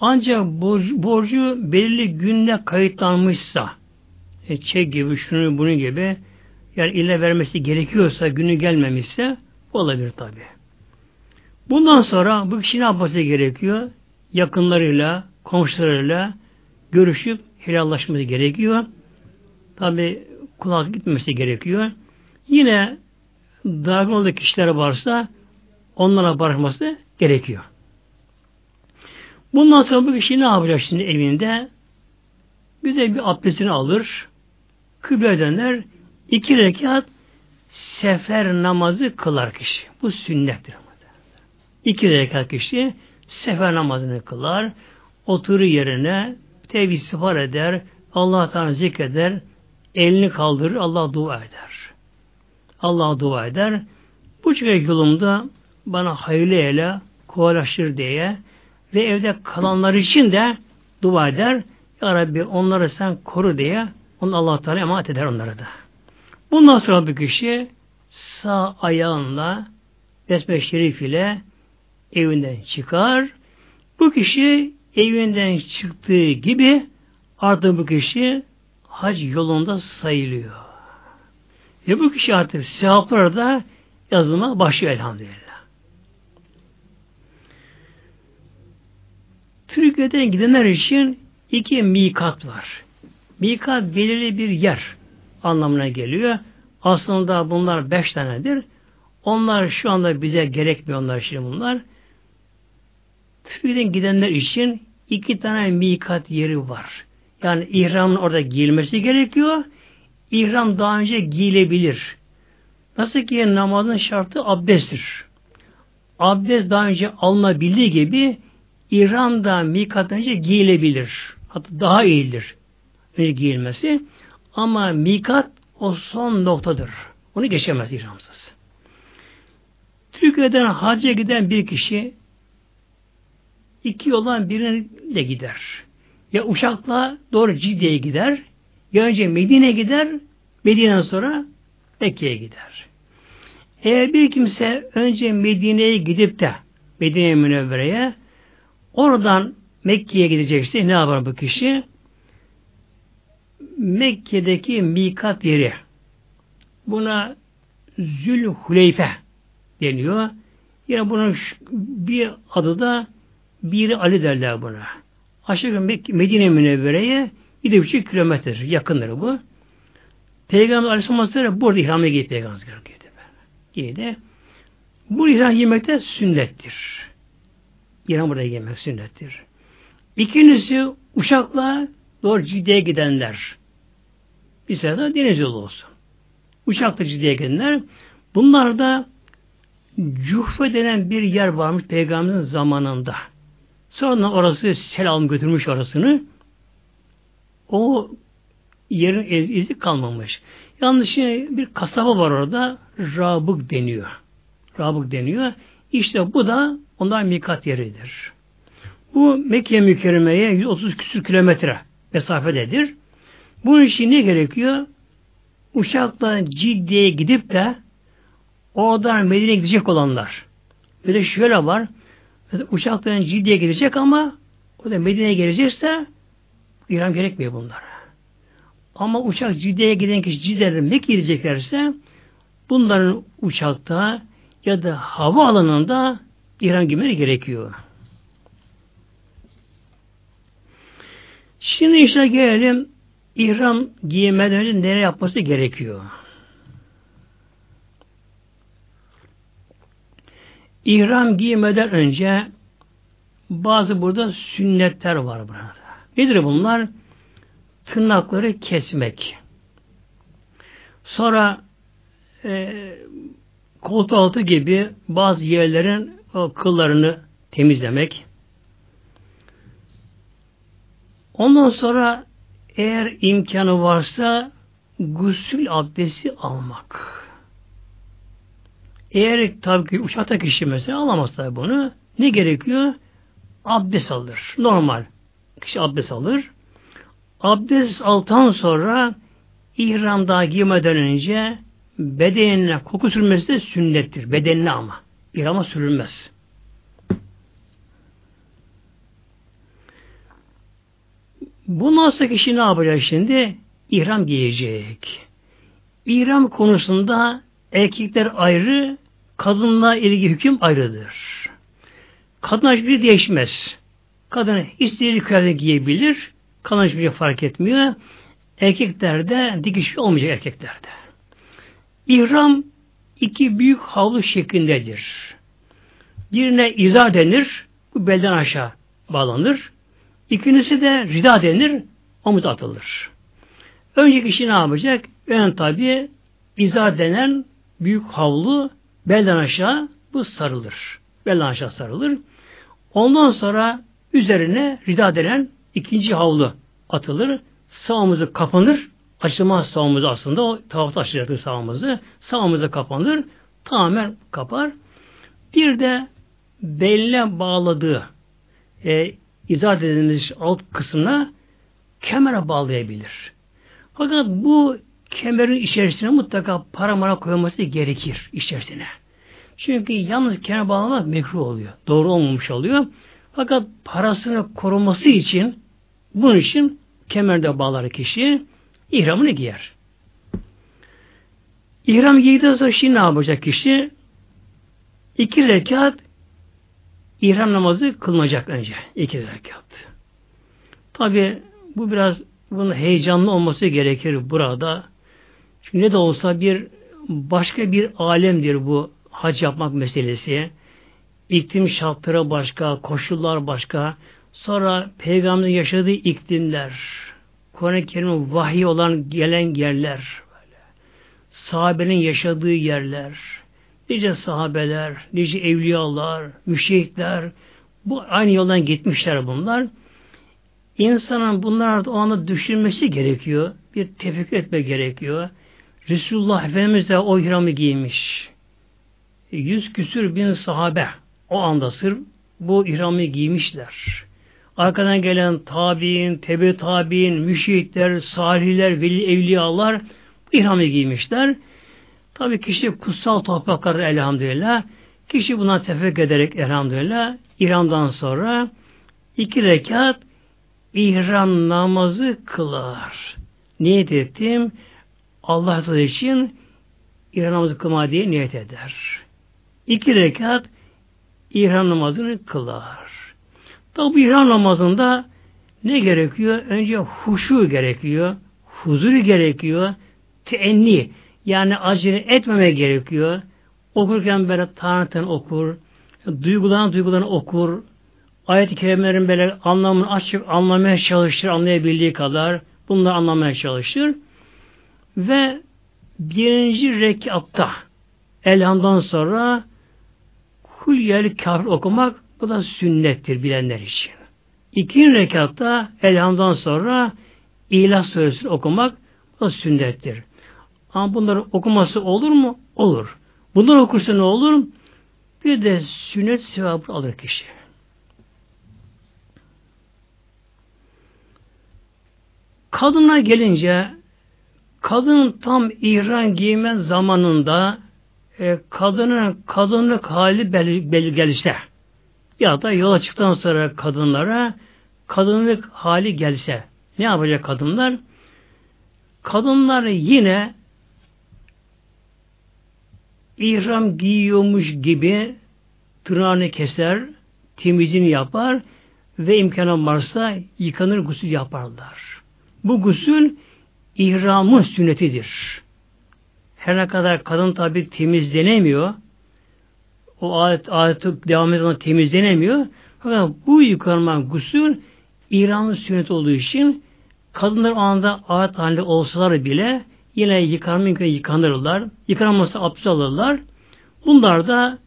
Ancak borcu, borcu belirli günde kayıtlanmışsa e, çek gibi, şunu bunun gibi yani ille vermesi gerekiyorsa, günü gelmemişse olabilir tabi. Bundan sonra bu kişi ne yapması gerekiyor? Yakınlarıyla, komşularıyla görüşüp helallaşması gerekiyor. Tabi kulak gitmemesi gerekiyor. Yine dargın olduğu kişiler varsa onlara barışması gerekiyor. Bundan sonra bu kişi ne yapacak şimdi evinde? Güzel bir abdestini alır. Kıble döner. iki rekat sefer namazı kılar kişi. Bu sünnettir. İki rekat kişi sefer namazını kılar. Oturur yerine tevhid eder. Allah Teala zikreder. Elini kaldırır. Allah dua eder. Allah dua eder. Bu çeyrek yolumda bana hayırlı eyle, kolaylaştır diye ve evde kalanlar için de dua eder. Ya Rabbi onları sen koru diye onu Allah Teala emanet eder onlara da. Bundan sonra bir kişi sağ ayağınla besme şerif ile evinden çıkar. Bu kişi evinden çıktığı gibi artık bu kişi hac yolunda sayılıyor. Ve bu kişi artık sevapları da yazılma başlıyor elhamdülillah. Türkiye'den gidenler için iki mikat var. Mikat belirli bir yer anlamına geliyor. Aslında bunlar beş tanedir. Onlar şu anda bize gerekmiyor onlar şimdi bunlar. Türkiye'den gidenler için iki tane mikat yeri var. Yani ihramın orada giyilmesi gerekiyor. İhram daha önce giyilebilir. Nasıl ki namazın şartı abdesttir. Abdest daha önce alınabildiği gibi İhram da mikat önce giyilebilir. Hatta daha iyidir. Önce giyilmesi. Ama mikat o son noktadır. Onu geçemez ihramsız. Türkiye'den hacca giden bir kişi iki yoldan birine de gider. Ya uçakla doğru Cidde'ye gider, önce Medine gider, Medine'den sonra Mekke'ye gider. Eğer bir kimse önce Medine'ye gidip de Medine Münevvere'ye Oradan Mekke'ye gidecekse ne yapar bu kişi? Mekke'deki mikat yeri. Buna Zülhuleyfe deniyor. Yine bunun bir adı da biri Ali derler buna. Aşağı Medine Münevvere'ye 7,5 kilometre yakındır bu. Peygamber Aleyhisselam Hazretleri burada ihramı giydi Peygamber giydi. Giydi. Bu ihram giymekte sünnettir. İran buraya gelmek sünnettir. İkincisi uçakla doğru Ciddi'ye gidenler. Bir sırada deniz yolu olsun. Uçakla Ciddi'ye gidenler. Bunlar da Cuhfe denen bir yer varmış Peygamberin zamanında. Sonra orası selam götürmüş orasını. O yerin izi kalmamış. Yalnız şimdi bir kasaba var orada. Rabık deniyor. Rabık deniyor. İşte bu da onlar mikat yeridir. Bu Mekke mükerremeye 130 küsür kilometre mesafededir. Bunun için ne gerekiyor? Uçakla Ciddi'ye gidip de oradan Medine'ye gidecek olanlar. Bir de şöyle var. Uçaktan Ciddi'ye gidecek ama o da Medine'ye gelecekse İran gerekmiyor bunlara. Ama uçak Ciddi'ye giden kişi Ciddi'ye Mekke'ye gideceklerse bunların uçakta ya da hava alanında İran giymeleri gerekiyor. Şimdi işte gelelim İhram giymeden önce nereye yapması gerekiyor? İhram giymeden önce bazı burada sünnetler var burada. Nedir bunlar? Tırnakları kesmek. Sonra e, koltuğu altı gibi bazı yerlerin o kıllarını temizlemek. Ondan sonra eğer imkanı varsa gusül abdesti almak. Eğer tabii ki uçakta kişi mesela alamaz tabii bunu. Ne gerekiyor? Abdest alır. Normal. Kişi abdest alır. Abdest altan sonra ihram daha giymeden önce bedenine koku sürmesi de sünnettir. Bedenine ama. İhrama sürülmez. Bundan sonra kişi ne yapacak şimdi? İhram giyecek. İhram konusunda erkekler ayrı, kadınla ilgili hüküm ayrıdır. Kadın hiçbir değişmez. Kadın istediği kıyafet giyebilir. Kadın hiçbir şey fark etmiyor. Erkeklerde dikiş olmayacak erkeklerde. İhram iki büyük havlu şeklindedir. Birine izar denir, bu belden aşağı bağlanır. İkincisi de rida denir, omuz atılır. Önceki kişi ne yapacak? Ön tabi izar denen büyük havlu belden aşağı bu sarılır. Belden aşağı sarılır. Ondan sonra üzerine rida denen ikinci havlu atılır. Sağ kapanır. Açılmaz sağ aslında. O tavafta açılacaktır sağ Sağ kapanır. Tamamen kapar. Bir de beline bağladığı e, izah edilmiş alt kısmına kemere bağlayabilir. Fakat bu kemerin içerisine mutlaka para mara koyulması gerekir içerisine. Çünkü yalnız kemer bağlamak mekruh oluyor. Doğru olmamış oluyor. Fakat parasını koruması için bunun için kemerde bağlar kişi ihramını giyer. İhram giydikten sonra şimdi ne yapacak kişi? İki rekat ihram namazı kılınacak önce. iki rekat. Tabi bu biraz bunun heyecanlı olması gerekir burada. Çünkü ne de olsa bir başka bir alemdir bu hac yapmak meselesi. İklim şartları başka, koşullar başka. Sonra peygamberin yaşadığı iklimler, Kur'an-ı Kerim'in vahiy olan gelen yerler, böyle. sahabenin yaşadığı yerler, nice sahabeler, nice evliyalar, müşehitler, bu aynı yoldan gitmişler bunlar. İnsanın bunlar o anda düşünmesi gerekiyor. Bir tefekkür etme gerekiyor. Resulullah Efendimiz de o ihramı giymiş. Yüz küsür bin sahabe o anda sırf bu ihramı giymişler. Arkadan gelen tabi'in, tebe tabi'in, müşehitler, salihler, veli evliyalar bu ihramı giymişler. Tabi kişi kutsal topraklarda elhamdülillah. Kişi buna tefekkür ederek elhamdülillah ihramdan sonra iki rekat ihram namazı kılar. Niyet ettim. Allah için ihram namazı kılma diye niyet eder. İki rekat ihram namazını kılar. Tabi bu ihram namazında ne gerekiyor? Önce huşu gerekiyor, huzuru gerekiyor, teenni yani acele etmeme gerekiyor. Okurken böyle tanrıten okur, duygulanan duygularını okur, ayet-i kerimelerin böyle anlamını açıp anlamaya çalışır, anlayabildiği kadar bunları anlamaya çalışır. Ve birinci rekatta elhamdan sonra Kulyel kafir okumak bu da sünnettir bilenler için. İkinci rekatta elhamdan sonra İlah Suresi okumak bu da sünnettir. Ama bunların okuması olur mu? Olur. Bunlar okursa ne olur? Bir de sünnet sevabı alır kişi. Kadına gelince kadın tam ihram giyme zamanında e, kadının kadınlık hali belirgelirse ya da yola çıktıktan sonra kadınlara kadınlık hali gelse ne yapacak kadınlar? Kadınlar yine ihram giyiyormuş gibi tırnağını keser, temizini yapar ve imkanı varsa yıkanır gusül yaparlar. Bu gusül ihramın sünnetidir. Her ne kadar kadın tabi temizlenemiyor, o adet, adeti devam eden temizlenemiyor. Fakat bu yıkanma gusül İran'ın sünnet olduğu için kadınlar o anda adet halinde olsalar bile yine yıkanma imkanı yıkanırlar. Yıkanması abdest alırlar. Bunlar da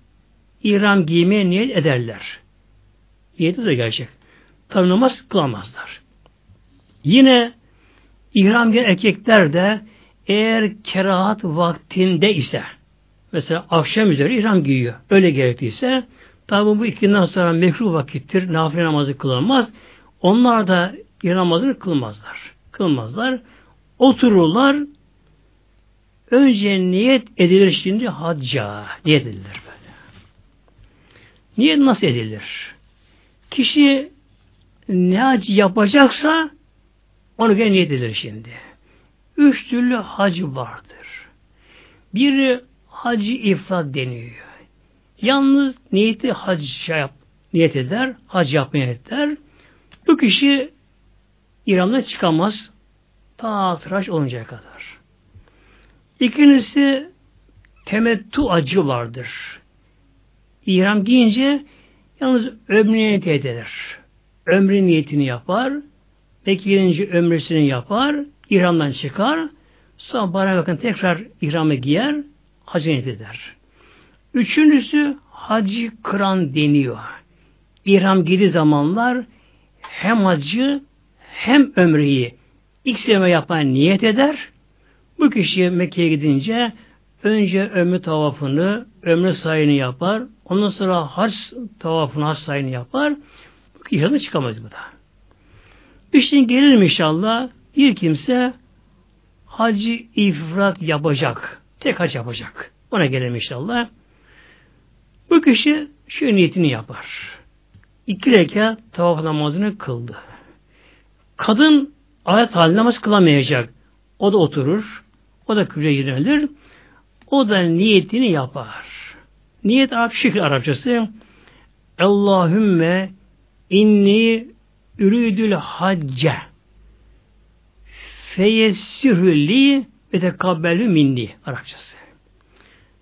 İran giymeye niyet ederler. Niyeti de gerçek. Tabi namaz kılamazlar. Yine ihram giyen erkekler de eğer kerahat vaktinde ise mesela akşam üzeri ihram giyiyor. Öyle gerektiyse tabi bu ikinden sonra mekruh vakittir. Nafile namazı kılınmaz. Onlar da ihram namazını kılmazlar. Kılmazlar. Otururlar. Önce niyet edilir şimdi hacca. Niyet edilir böyle. Niyet nasıl edilir? Kişi ne hac yapacaksa onu göre niyet edilir şimdi. Üç türlü hacı vardır. Biri hacı ifrat deniyor. Yalnız niyeti hac şey yap, niyet eder, hac yapmaya eder. Bu kişi İran'dan çıkamaz. Ta tıraş oluncaya kadar. İkincisi temettu acı vardır. İhram giyince yalnız ömrüne niyet eder. ömrü niyetini yapar. Peki birinci ömrüsünü yapar. İhramdan çıkar. Sonra bana bakın tekrar ihramı giyer. Hacı eder. Üçüncüsü hacı kıran deniyor. İhram girdiği zamanlar hem hacı hem ömreyi sefer yapan niyet eder. Bu kişi Mekke'ye gidince önce ömrü tavafını, ömrü sayını yapar. Ondan sonra hac tavafını, hac sayını yapar. Bu ihramda çıkamaz bu da. İşte gelelim inşallah bir kimse hacı ifrat yapacak. Tek hac yapacak. Ona gelelim inşallah. Bu kişi şu niyetini yapar. İki rekat tavaf namazını kıldı. Kadın ayet halinde namaz kılamayacak. O da oturur. O da kıble yönelir. O da niyetini yapar. Niyet Arap şekil Arapçası Allahümme inni üridül hacce feyessirhü li ve tekabbelü minni Arapçası.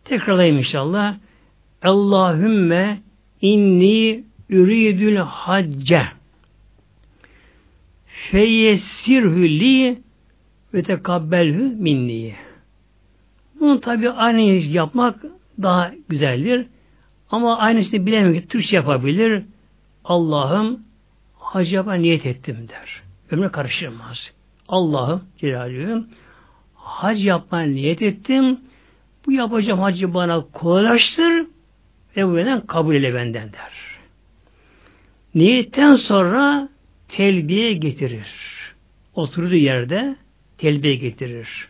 Tekrarlayayım inşallah. Allahümme inni üridül hacce feyessirhü li ve tekabbelhü minni. Bunu tabi aynı yapmak daha güzeldir. Ama aynısını bilemiyor ki Türkçe yapabilir. Allah'ım hacı yapma niyet ettim der. Ömre karışılmaz. Allah'ım Celaluhu hac yapma niyet ettim. Bu yapacağım hacı bana kolaylaştır ve bu benden kabul ile benden der. Niyetten sonra telbiye getirir. Oturduğu yerde telbiye getirir.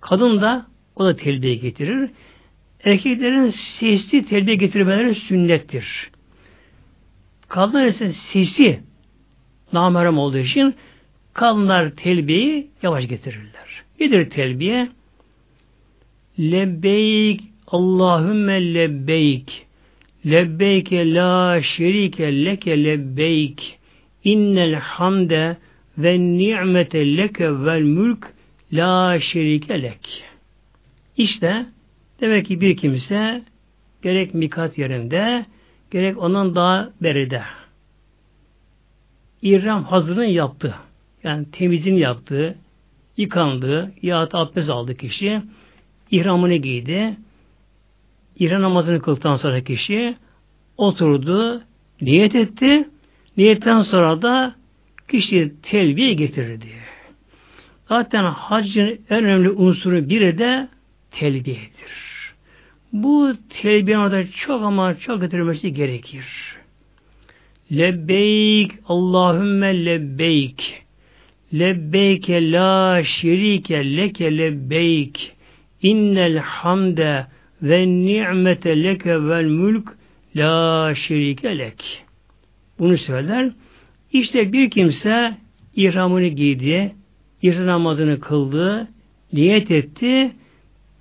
Kadın da o da telbiye getirir. Erkeklerin sesli telbiye getirmeleri sünnettir. Kadınlar ise sesi namerem olduğu için kadınlar telbiyeyi yavaş getirirler. Nedir telbiye? Lebbeyk Allahümme lebbeyk lebbeyke la şerike leke lebbeyk innel hamde ve ni'mete leke vel mülk la şerike lek. İşte demek ki bir kimse gerek mikat yerinde gerek ondan daha beride İrram hazırlığını yaptı. Yani temizliğini yaptı, yıkandı, yahut abdest aldı kişi, ihramını giydi, İhram namazını kıldıktan sonra kişi oturdu, niyet etti, niyetten sonra da kişi telbiye getirirdi. Zaten haccın en önemli unsuru biri de telbiyedir. Bu telbiye orada çok ama çok getirilmesi gerekir. Lebbeyk Allahümme lebbeyk Lebbeyke la şerike leke lebbeyk innel hamde ve ni'mete leke vel mülk la şerike lek. Bunu söyler. İşte bir kimse ihramını giydi, ihram namazını kıldı, niyet etti,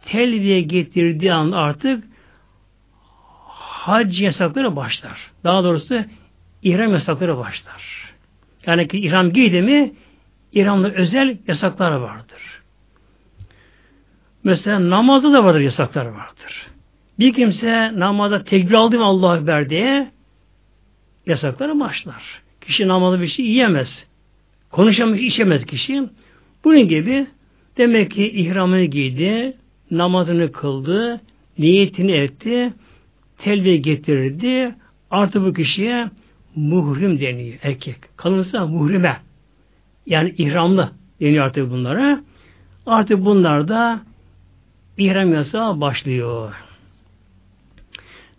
telbiye getirdiği an artık hac yasakları başlar. Daha doğrusu ihram yasakları başlar. Yani ki ihram giydi mi İran'da özel yasaklar vardır. Mesela namazda da vardır yasaklar vardır. Bir kimse namazda tekbir aldı mı Allah Ekber diye yasakları başlar. Kişi namazda bir şey yiyemez. Konuşamaz, içemez kişi. Bunun gibi demek ki ihramını giydi, namazını kıldı, niyetini etti, telbiye getirirdi. Artı bu kişiye muhrim deniyor erkek. Kalınsa muhrime. Yani ihramlı deniyor artık bunlara. Artık bunlar da ihram yasağı başlıyor.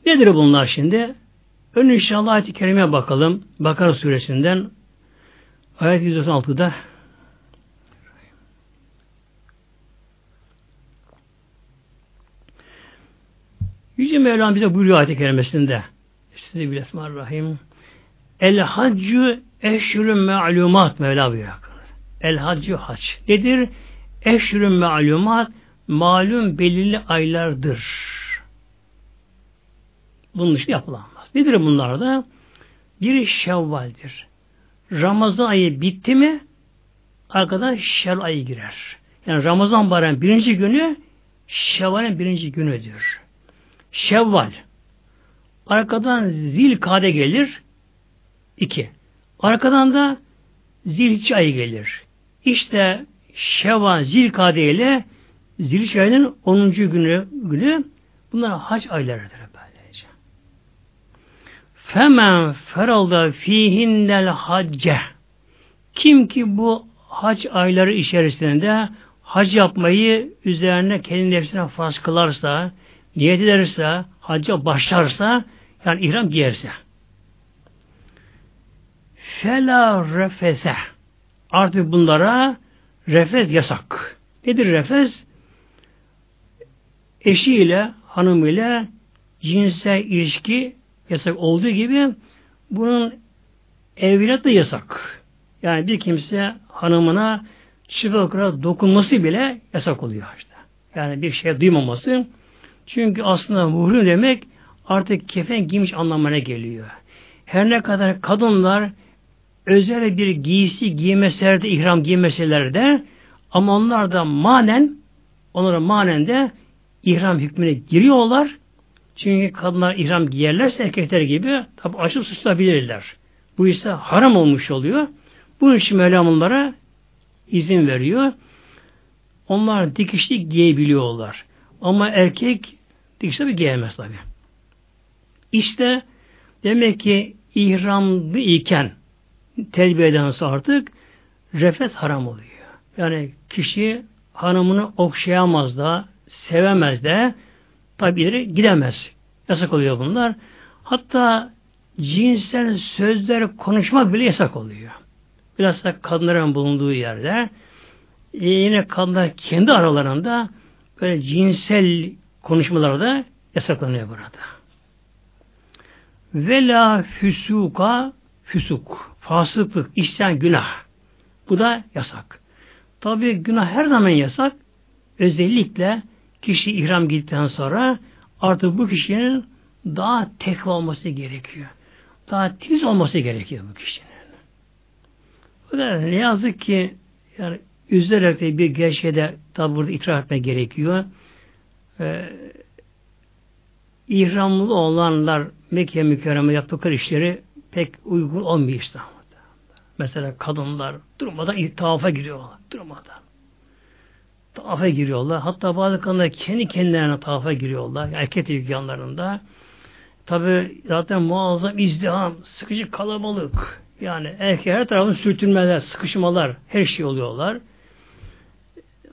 Nedir bunlar şimdi? Ön inşallah ayet-i kerime bakalım. Bakara suresinden ayet 196'da Yüce Mevlam bize buyuruyor ayet-i kerimesinde. Size Bismillahirrahmanirrahim. El haccü eşhürün me'lumat Mevla buyuruyor. El haccü hac. Nedir? Eşhürün me'lumat malum belirli aylardır. Bunun dışı yapılamaz. Nedir bunlar da? Biri Şevval'dir. Ramazan ayı bitti mi arkadan Şevval ayı girer. Yani Ramazan bayramı birinci günü Şevval'in birinci günüdür. Şevval. Arkadan Zilkade gelir. İki. Arkadan da zilhicce ayı gelir. İşte Şevan, Zilkade ile Zilhicce ayının 10. günü, günü bunlar hac aylarıdır böylece. Femen feralda fihinnel hacce kim ki bu hac ayları içerisinde hac yapmayı üzerine kendi nefsine farz kılarsa, niyet ederse, hacca başlarsa, yani ihram giyerse. Fela refese. Artık bunlara refes yasak. Nedir refes? Eşiyle, hanımıyla cinsel ilişki yasak olduğu gibi bunun evlat da yasak. Yani bir kimse hanımına çıplak dokunması bile yasak oluyor işte. Yani bir şey duymaması. Çünkü aslında muhrim demek artık kefen giymiş anlamına geliyor. Her ne kadar kadınlar özel bir giysi giymeseler de ihram giymeseler de ama onlar da manen onlara manen de ihram hükmüne giriyorlar. Çünkü kadınlar ihram giyerlerse erkekler gibi tabi açıp suçlayabilirler. Bu ise haram olmuş oluyor. Bunun için Mevlam onlara izin veriyor. Onlar dikişli giyebiliyorlar. Ama erkek dikişli bir giyemez tabi. İşte demek ki ihramlı iken terbiye edense artık refet haram oluyor. Yani kişi hanımını okşayamaz da, sevemez de, tabi gidemez. Yasak oluyor bunlar. Hatta cinsel sözler konuşmak bile yasak oluyor. Biraz da kadınların bulunduğu yerde e, yine kadınlar kendi aralarında böyle cinsel konuşmalarda yasaklanıyor burada. Vela füsuka füsuk. Fasıklık, isyan, günah. Bu da yasak. Tabi günah her zaman yasak. Özellikle kişi ihram gittikten sonra artık bu kişinin daha tekva olması gerekiyor. Daha tiz olması gerekiyor bu kişinin. Fakat ne yazık ki yani üzülerek de bir gerçeğe tabi burada itiraf etmek gerekiyor. Ee, ihramlı olanlar Mekke mükerreme yaptıkları işleri pek uygun olmuyor İslam'da. Mesela kadınlar durmadan tavafa giriyorlar. Durmadan. Tavafa giriyorlar. Hatta bazı kadınlar kendi kendilerine tavafa giriyorlar. Erkek yanlarında. Tabi zaten muazzam izdiham, sıkıcı kalabalık. Yani erkek her tarafın sürtünmeler, sıkışmalar, her şey oluyorlar.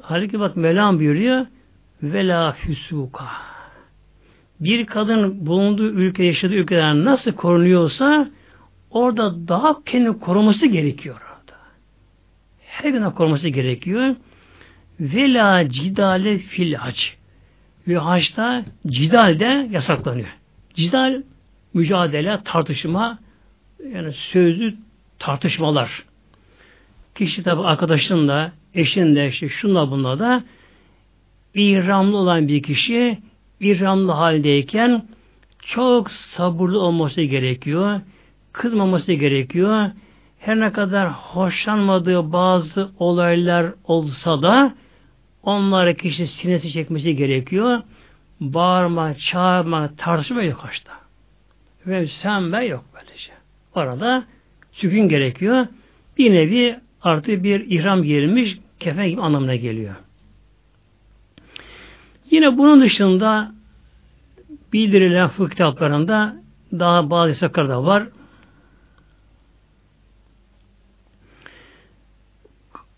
Halbuki bak Mevlam buyuruyor vela füsuka. Bir kadın bulunduğu ülke, yaşadığı ülkeden nasıl korunuyorsa orada daha kendini koruması gerekiyor orada. Her gün koruması gerekiyor. Vela cidale fil hac. Ve haçta cidal de yasaklanıyor. Cidal mücadele, tartışma yani sözlü tartışmalar. Kişi tabi arkadaşınla, eşinle, işte şunla bunla da ihramlı olan bir kişi ihramlı haldeyken çok sabırlı olması gerekiyor kızmaması gerekiyor. Her ne kadar hoşlanmadığı bazı olaylar olsa da onlara kişi sinesi çekmesi gerekiyor. Bağırma, çağırma, tartışma yok haşta. Ve sen ben yok böylece. Orada sükun gerekiyor. Bir nevi artı bir ihram girilmiş kefen anlamına geliyor. Yine bunun dışında bildirilen fıkıh kitaplarında daha bazı sakar da var.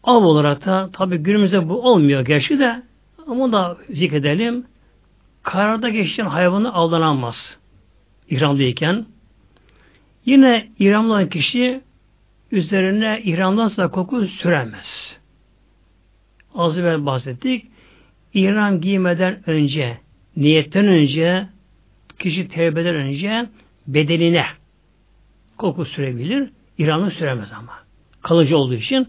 Av olarak da tabi günümüzde bu olmuyor gerçi de ama da zikredelim. Kararda geçen hayvanı avlanamaz. İhramlıyken. Yine ihramlı olan kişi üzerine ihramdan koku süremez. Az evvel bahsettik. İhram giymeden önce, niyetten önce, kişi tevbeden önce bedenine koku sürebilir. İhramını süremez ama. Kalıcı olduğu için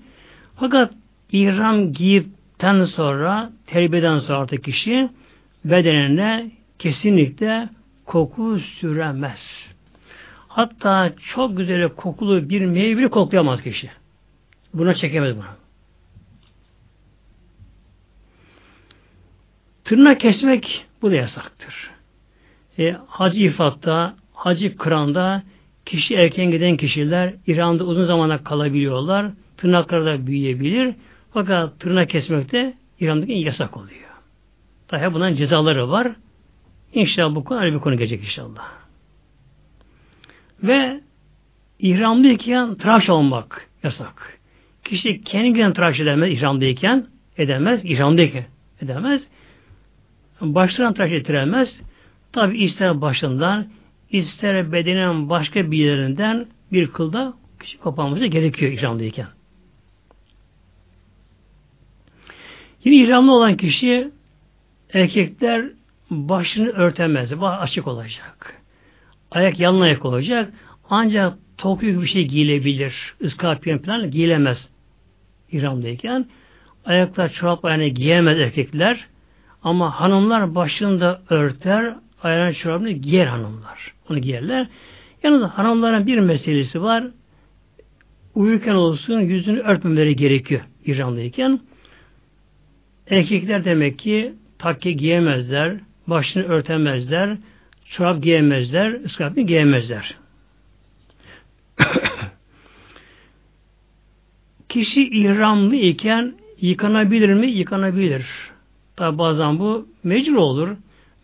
fakat ihram giyipten sonra, terbiyeden sonra artık kişi bedenine kesinlikle koku süremez. Hatta çok güzel kokulu bir meyve koklayamaz kişi. Buna çekemez bunu. Tırnak kesmek bu da yasaktır. E, hacı ifatta, hacı kıranda kişi erken giden kişiler İran'da uzun zamana kalabiliyorlar. Tırnakları da büyüyebilir. Fakat tırnak kesmek de İran'daki yasak oluyor. Daha bundan cezaları var. İnşallah bu konu bir konu gelecek inşallah. Ve ihramlıyken tıraş olmak yasak. Kişi kendine tıraş edemez ihramdayken edemez. İhramdayken edemez. Başlarına tıraş ettiremez. Tabi ister başından ister bedenin başka bir yerinden bir kılda kişi koparması gerekiyor ihramdayken. Yine ihramlı olan kişi erkekler başını örtemez. Baş açık olacak. Ayak yalın ayak olacak. Ancak tok bir şey giyilebilir. Iskapiyen falan giyilemez. İhramdayken. Ayaklar çorap ayağına giyemez erkekler. Ama hanımlar başını da örter, ayağına çorabını giyer hanımlar. Onu giyerler. Yalnız hanımların bir meselesi var. Uyurken olsun yüzünü örtmemeleri gerekiyor İran'dayken. Erkekler demek ki takke giyemezler, başını örtemezler, çorap giyemezler, ıskapını giyemezler. Kişi ihramlı iken yıkanabilir mi? Yıkanabilir. Tabi bazen bu mecbur olur.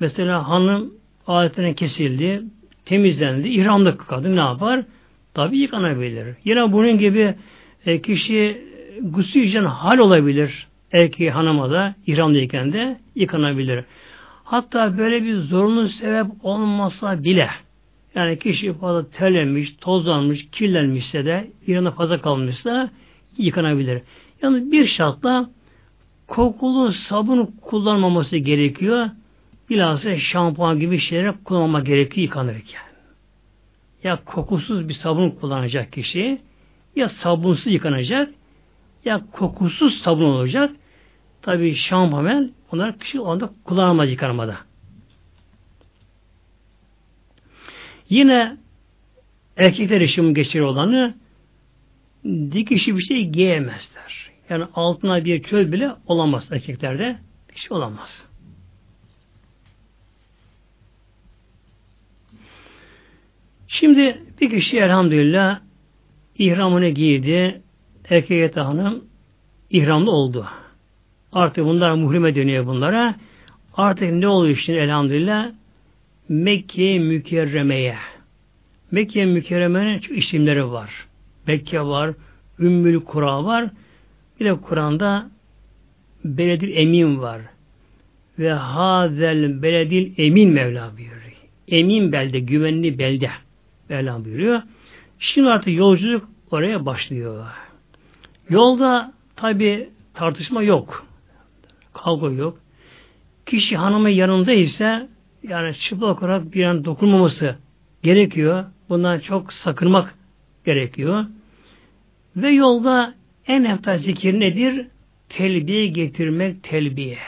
Mesela hanım adetine kesildi, temizlendi, ihramlı kadın ne yapar? Tabi yıkanabilir. Yine bunun gibi e, kişi gusül için hal olabilir. Erkeği hanıma da ihramlıyken de yıkanabilir. Hatta böyle bir zorunlu sebep olmasa bile yani kişi fazla terlemiş, tozlanmış, kirlenmişse de yanına fazla kalmışsa yıkanabilir. Yani bir şartla kokulu sabun kullanmaması gerekiyor. Bilhassa şampuan gibi şeyler kullanmama gerekiyor yıkanırken. Ya kokusuz bir sabun kullanacak kişi ya sabunsuz yıkanacak ya kokusuz sabun olacak. Tabi şampuan onlar kişi o anda kullanamaz yıkanmada. Yine erkekler işim geçir olanı dikişi bir şey giyemezler. Yani altına bir köl bile olamaz erkeklerde. Bir şey olamaz. Şimdi bir kişi elhamdülillah ihramını giydi. Erkek hanım ihramlı oldu. Artık bunlar muhrime dönüyor bunlara. Artık ne oluyor şimdi elhamdülillah? Mekke mükerremeye. Mekke mükerremenin çok isimleri var. Mekke var, Ümmül Kura var. Bir de Kur'an'da Beledil Emin var. Ve hazel beledil emin Mevla buyuruyor. Emin belde, güvenli belde Mevla buyuruyor. Şimdi artık yolculuk oraya başlıyor. Yolda tabi tartışma yok. Kavga yok. Kişi hanımı yanında ise yani çıplak olarak bir an dokunmaması gerekiyor. Bundan çok sakınmak gerekiyor. Ve yolda en eftal zikir nedir? Telbiye getirmek telbiye.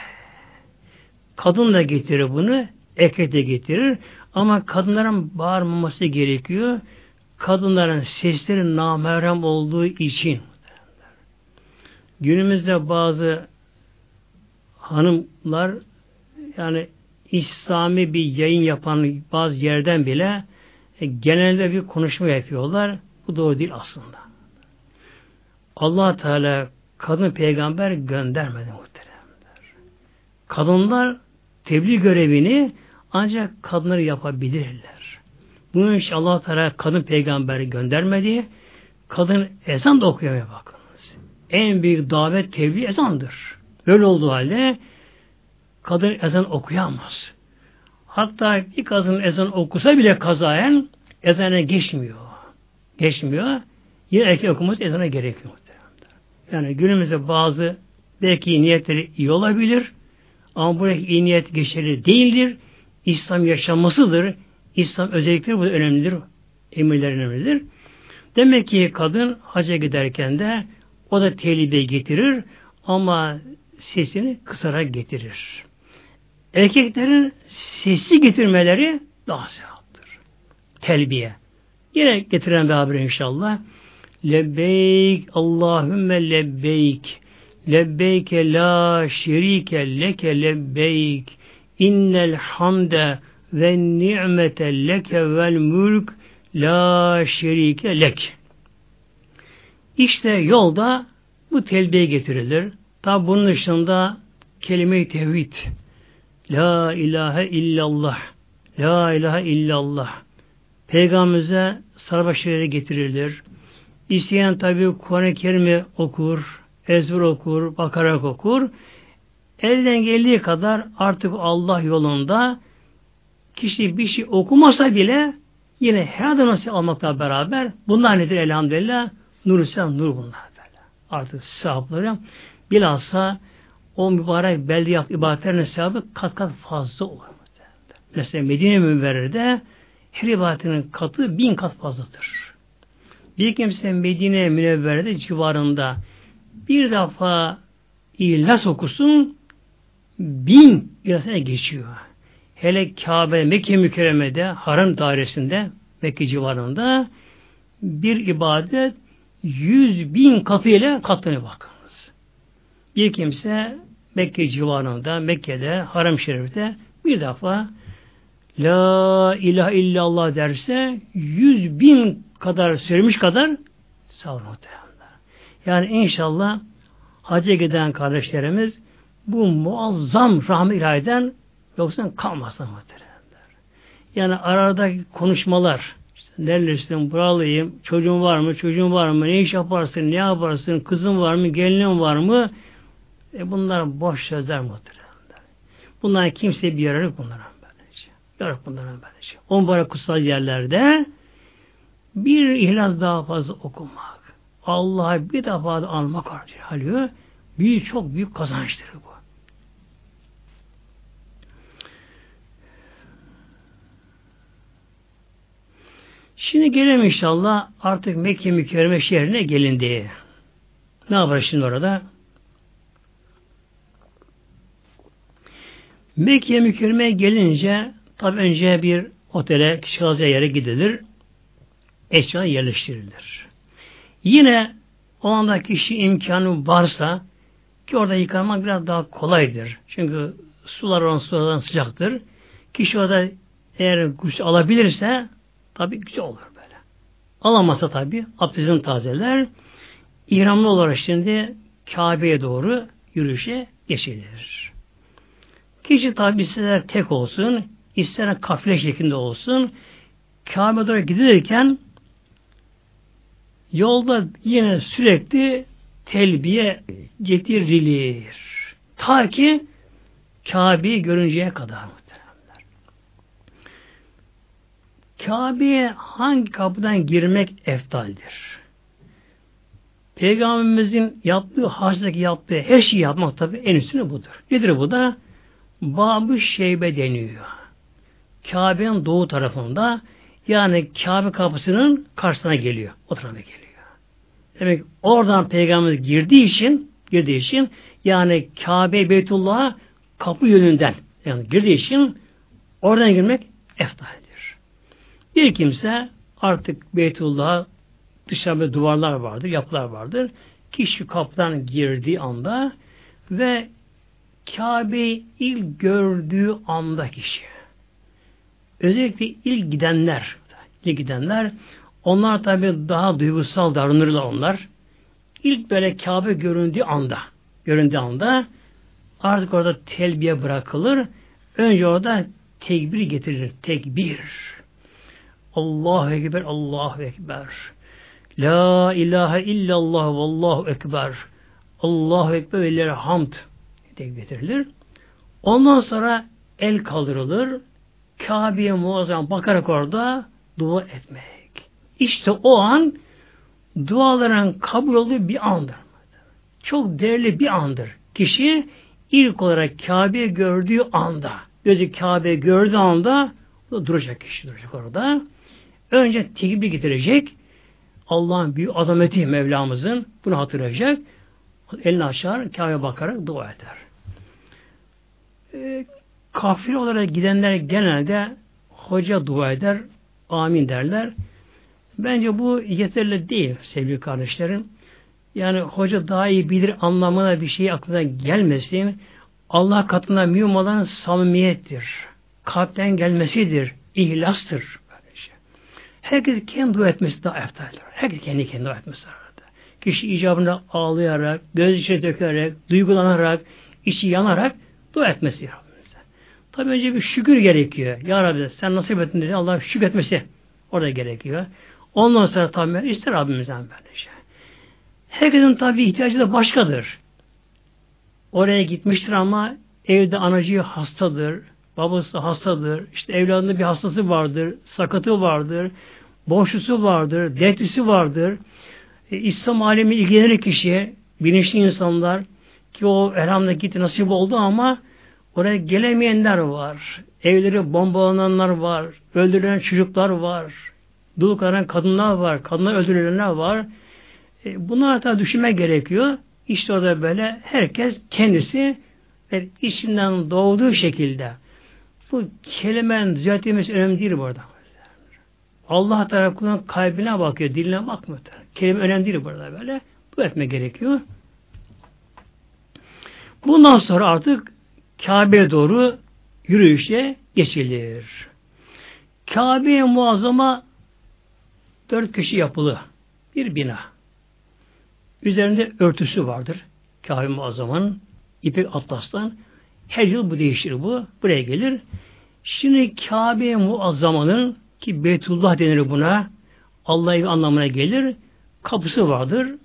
Kadın da getirir bunu, erkek de getirir. Ama kadınların bağırmaması gerekiyor. Kadınların sesleri namerem olduğu için. Günümüzde bazı hanımlar yani İslami bir yayın yapan bazı yerden bile e, genelde bir konuşma yapıyorlar. Bu doğru değil aslında. allah Teala kadın peygamber göndermedi muhteremler. Kadınlar tebliğ görevini ancak kadınları yapabilirler. Bunun için allah Teala kadın peygamberi göndermedi. Kadın ezan da okuyamaya bakınız. En büyük davet tebliğ ezandır. Böyle olduğu halde kadın ezan okuyamaz. Hatta bir kadın ezan okusa bile kazayen ezana geçmiyor. Geçmiyor. Yine erkek okuması ezana gerekiyor. Yani günümüzde bazı belki niyetleri iyi olabilir ama buradaki iyi niyet geçerli değildir. İslam yaşanmasıdır. İslam özellikleri bu önemlidir. Emirler önemlidir. Demek ki kadın hacca giderken de o da tehlikeye getirir ama sesini kısarak getirir. Erkeklerin sesli getirmeleri daha sevaptır. Telbiye. Yine getiren beraber inşallah. Lebbeyk Allahümme lebbeyk. Lebbeyke la şerike leke lebbeyk. İnnel hamde ve ni'mete leke vel mülk La şerike lek. İşte yolda bu telbiye getirilir. Tabi bunun dışında kelime-i tevhid. La ilahe illallah. La ilahe illallah. Peygamberimize sarbaşları getirilir. İsteyen tabi Kur'an-ı Kerim'i okur, ezber okur, bakarak okur. Elden geldiği kadar artık Allah yolunda kişi bir şey okumasa bile yine her nasıl almakla beraber bunlar nedir elhamdülillah? Nur sen nur bunlar. Artık sahipleri bilhassa o mübarek belde yap ibadetlerinin sevabı kat kat fazla olur. Mesela Medine Münverre'de her ibadetinin katı bin kat fazladır. Bir kimse Medine Münevvere'de civarında bir defa İhlas okusun bin İhlas'a geçiyor. Hele Kabe, Mekke mükerremede, haram dairesinde, Mekke civarında bir ibadet yüz bin katıyla katlanıyor bakınız. Bir kimse Mekke civarında, Mekke'de, Haram Şerif'te bir defa La ilahe illallah derse yüz bin kadar söylemiş kadar sağ Yani inşallah hacca giden kardeşlerimiz bu muazzam rahmet ilahiden yoksa kalmasın muhteremler. Yani arada konuşmalar işte nerelisin, buralıyım, çocuğun var mı, çocuğun var mı, ne iş yaparsın, ne yaparsın, kızın var mı, gelinin var mı? E bunlar boş sözler muhteremler. Bunlar kimseye bir yararı bunlara. Yok bunlara böylece. On bara kutsal yerlerde bir ihlas daha fazla okumak. Allah'a bir defa da almak alıyor. Büyük, çok büyük kazançtır bu. Şimdi gelelim inşallah artık Mekke mükerreme şehrine gelindi. Ne yapar şimdi orada? Mekke mükerreme gelince Tabi önce bir otele, kişi kalacağı yere gidilir. Eşya yerleştirilir. Yine o anda kişi imkanı varsa ki orada yıkanmak biraz daha kolaydır. Çünkü sular olan sulardan sıcaktır. Kişi orada eğer kuş alabilirse tabi güzel olur böyle. Alamazsa tabi abdestini tazeler. İhramlı olarak şimdi Kabe'ye doğru yürüyüşe geçilir. Kişi tabi ister tek olsun, ister kafile şeklinde olsun Kabe doğru gidilirken yolda yine sürekli telbiye getirilir. Ta ki Kabe'yi görünceye kadar muhteremler. Kabe'ye hangi kapıdan girmek eftaldir? Peygamberimizin yaptığı, hacdaki yaptığı her şeyi yapmak tabi en üstüne budur. Nedir bu da? Babı Şeybe deniyor. Kabe'nin doğu tarafında yani Kabe kapısının karşısına geliyor. O tarafa geliyor. Demek oradan peygamber girdiği için girdiği için yani Kabe Beytullah'a kapı yönünden yani girdiği için oradan girmek eftaldir. Bir kimse artık Beytullah'a dışarıda duvarlar vardır, yapılar vardır. Kişi kapıdan girdiği anda ve Kabe'yi ilk gördüğü anda kişi Özellikle ilk gidenler, ilk gidenler, onlar tabi daha duygusal davranırlar onlar. İlk böyle Kabe göründüğü anda, göründüğü anda artık orada telbiye bırakılır. Önce orada tekbir getirilir. Tekbir. Allahu Ekber, Allahu Ekber. La ilahe illallah Allahu Ekber. Allahu Ekber ve hamd tekbir getirilir. Ondan sonra el kaldırılır. Kabe'ye muazzam bakarak orada dua etmek. İşte o an duaların kabul olduğu bir andır. Çok değerli bir andır. Kişi ilk olarak Kabe'yi gördüğü anda, gözü Kabe gördüğü anda duracak kişi duracak orada. Önce tekbir getirecek. Allah'ın büyük azameti Mevlamızın bunu hatırlayacak. Elini açar, Kabe'ye bakarak dua eder. Ee, Kafir olarak gidenler genelde hoca dua eder, amin derler. Bence bu yeterli değil sevgili kardeşlerim. Yani hoca daha iyi bilir anlamına bir şey aklına gelmesin. Allah katında mühim olan samimiyettir. Kalpten gelmesidir. ihlastır. Böylece. Herkes kendi dua etmesi daha eftaldir. Herkes kendi kendi dua etmesi lazım. Kişi icabında ağlayarak, göz içine dökerek, duygulanarak, içi yanarak dua etmesi Rabbimize. Tabi önce bir şükür gerekiyor. Ya Rabbi sen nasip ettin dedi. Allah şükür etmesi orada gerekiyor. Ondan sonra tabi ister Rabbimizden böylece. Herkesin tabi ihtiyacı da başkadır. Oraya gitmiştir ama evde anacığı hastadır, babası hastadır, işte evladında bir hastası vardır, sakatı vardır, boşlusu vardır, dertlisi vardır. E, İslam alemi ilgilenir kişiye, bilinçli insanlar ki o elhamdülillah gitti nasip oldu ama oraya gelemeyenler var. Evleri bombalananlar var, öldürülen çocuklar var, dul karan kadınlar var, kadınlar öldürülenler var. E, bunlar da düşünmek gerekiyor. İşte orada böyle herkes kendisi ve içinden doğduğu şekilde bu kelimenin düzeltilmesi önemli değil bu. Allah tarafından kalbine bakıyor, diline bakmıyor. Kelime önemli değil burada böyle. Bu etme gerekiyor. Bundan sonra artık Kabe'ye doğru yürüyüşe geçilir. Kabe muazzama dört kişi yapılı bir bina. Üzerinde örtüsü vardır. Kabe muazzamanın ipek atlastan. Her yıl bu değişir bu. Buraya gelir. Şimdi Kabe muazzamanın ki Beytullah denir buna Allah'ı anlamına gelir. Kapısı vardır.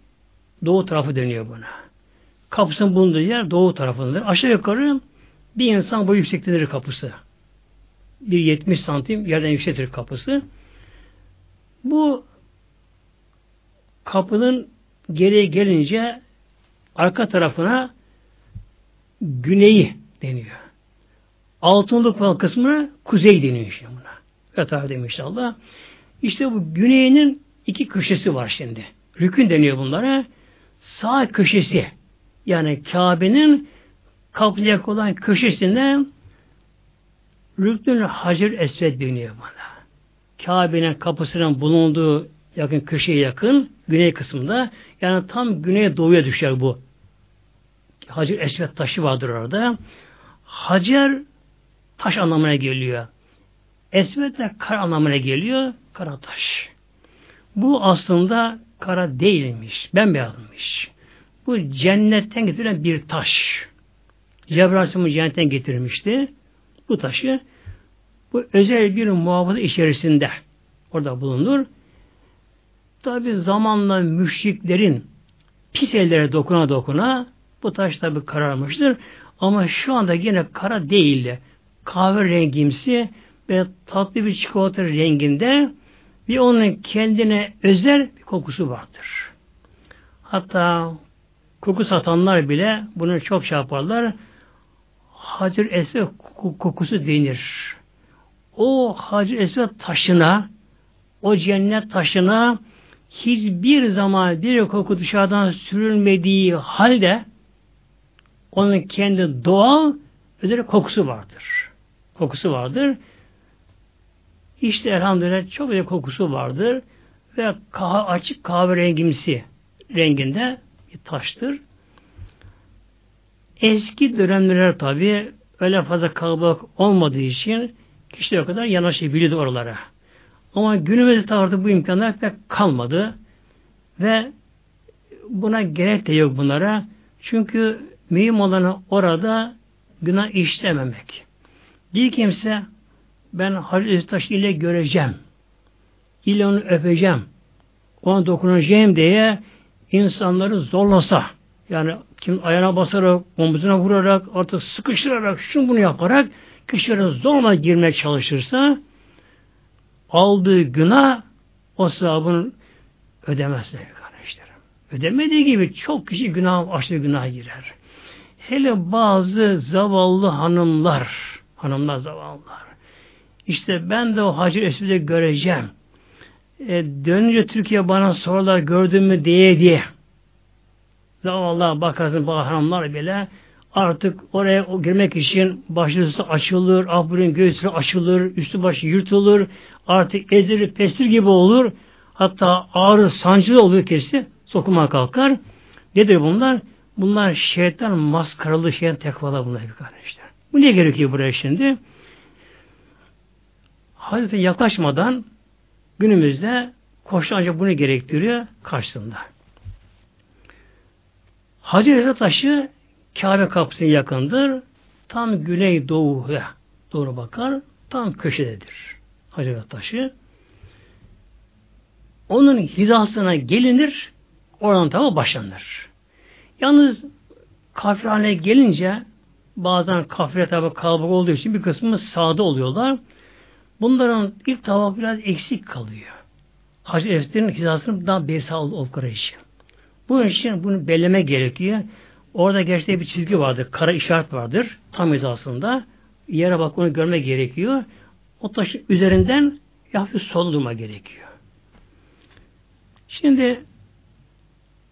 Doğu tarafı deniyor buna. Kapısının bulunduğu yer doğu tarafındadır. Aşağı yukarı bir insan boyu yüksektedir kapısı. Bir 70 santim yerden yüksektir kapısı. Bu kapının geriye gelince arka tarafına güneyi deniyor. Altınlık falan kısmına kuzey deniyor işte buna. Yatağı demiş Allah. İşte bu güneyinin iki köşesi var şimdi. Rükün deniyor bunlara. Sağ köşesi yani Kabe'nin kaplayacak olan köşesinde Rüknül Hacer Esved deniyor bana. Kabe'nin kapısının bulunduğu yakın köşeye yakın güney kısmında yani tam güneye doğuya düşer bu. Hacer Esved taşı vardır orada. Hacer taş anlamına geliyor. Esved de kara anlamına geliyor. Kara taş. Bu aslında kara değilmiş. Bembeyazmış. Bu cennetten getirilen bir taş. Cebrail cennetten getirmişti. Bu taşı bu özel bir muhafaza içerisinde orada bulunur. Tabi zamanla müşriklerin pis ellere dokuna dokuna bu taş tabi kararmıştır. Ama şu anda yine kara değil. Kahverengimsi ve tatlı bir çikolata renginde bir onun kendine özel bir kokusu vardır. Hatta koku satanlar bile bunu çok şey yaparlar. Hacer Esved kokusu denir. O Hacer Esved taşına, o cennet taşına hiçbir zaman bir koku dışarıdan sürülmediği halde onun kendi doğal özel kokusu vardır. Kokusu vardır. İşte elhamdülillah çok güzel kokusu vardır ve kah açık kahverengimsi renginde bir taştır. Eski dönemler tabi öyle fazla kalabalık olmadığı için kişiler o kadar yanaşabiliyordu oralara. Ama günümüzde artık bu imkanlar pek kalmadı ve buna gerek de yok bunlara. Çünkü mühim olanı orada günah işlememek. Bir kimse ben Hazreti Taş ile göreceğim. İle onu öpeceğim. Ona dokunacağım diye insanları zorlasa yani kim ayağına basarak, omuzuna vurarak, artık sıkıştırarak, şunu bunu yaparak kişilere zorla girmeye çalışırsa aldığı günah o sahabını ödemez kardeşlerim. Ödemediği gibi çok kişi günah, aşırı günah girer. Hele bazı zavallı hanımlar, hanımlar zavallılar. İşte ben de o Hacı Esved'i göreceğim. E, dönünce Türkiye bana sorular gördün mü diye diye. Zavallı bakarsın bazı hanımlar bile artık oraya girmek için başlısı açılır, ahburin göğsü açılır, üstü başı yırtılır, artık ezilir, pestir gibi olur. Hatta ağrı, sancılı oluyor kesi, sokuma kalkar. Nedir bunlar? Bunlar şeytan maskaralı şeytan tekvalar bunlar kardeşler. Bu niye gerekiyor buraya şimdi? Hazreti yaklaşmadan günümüzde koşu ancak bunu gerektiriyor karşısında. Hacer taşı Kabe kapısına yakındır. Tam güney doğuya doğru bakar. Tam köşededir. Hacer taşı. Onun hizasına gelinir. Oradan tamam başlanır. Yalnız kafir gelince bazen kafire tabi kalabalık olduğu için bir kısmı sağda oluyorlar. Bunların ilk tavaf biraz eksik kalıyor. Hacı Eftir'in hizasını daha beri sağ oldukları için. Bu için bunu belleme gerekiyor. Orada gerçekten bir çizgi vardır. Kara işaret vardır. Tam hizasında. Yere bak onu görme gerekiyor. O taşın üzerinden hafif sol gerekiyor. Şimdi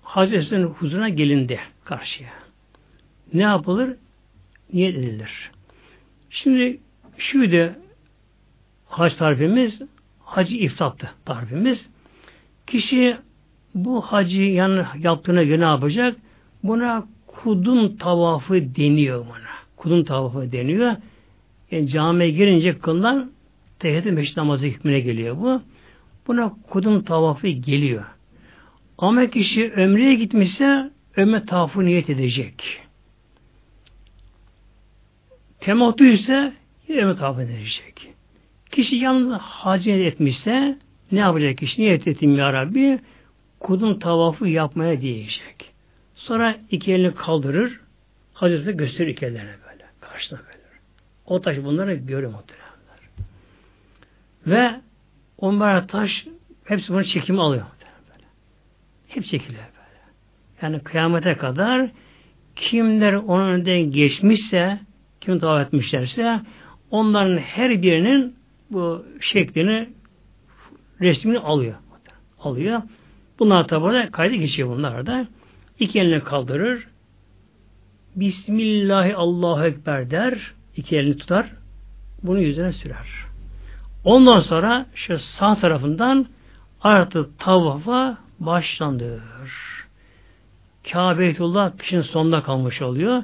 Hacı Esra'nın huzuruna gelindi karşıya. Ne yapılır? Niyet edilir. Şimdi şuydu hac tarifimiz hacı iftattı tarifimiz. Kişi bu hacı yan yaptığına göre ne yapacak? Buna kudum tavafı deniyor buna. Kudum tavafı deniyor. Yani camiye girince kılınan teheyyüd meşrit namazı hükmüne geliyor bu. Buna kudum tavafı geliyor. Ama kişi ömreye gitmişse ömre tavafı niyet edecek. Tematü ise ömre tavafı edecek. Kişi yalnız hacı etmişse ne yapacak kişi? Niyet ettim ya Rabbi kudum tavafı yapmaya diyecek. Sonra iki elini kaldırır. Hazreti gösterir iki ellerine böyle. Karşına böyle. O taş bunları görüyor muhtemelenler. Ve onlar taş hepsi bunu çekimi alıyor. Böyle. Hep çekiliyor böyle. Yani kıyamete kadar kimler onun önünden geçmişse kim tavaf etmişlerse onların her birinin bu şeklini resmini alıyor. Alıyor. Bunlar tabi kaydı geçiyor bunlar da. İki elini kaldırır. Bismillahi Allahu Ekber der. İki elini tutar. Bunu yüzüne sürer. Ondan sonra şu sağ tarafından artık tavafa başlandır. Kabe'yetullah kişinin sonunda kalmış oluyor.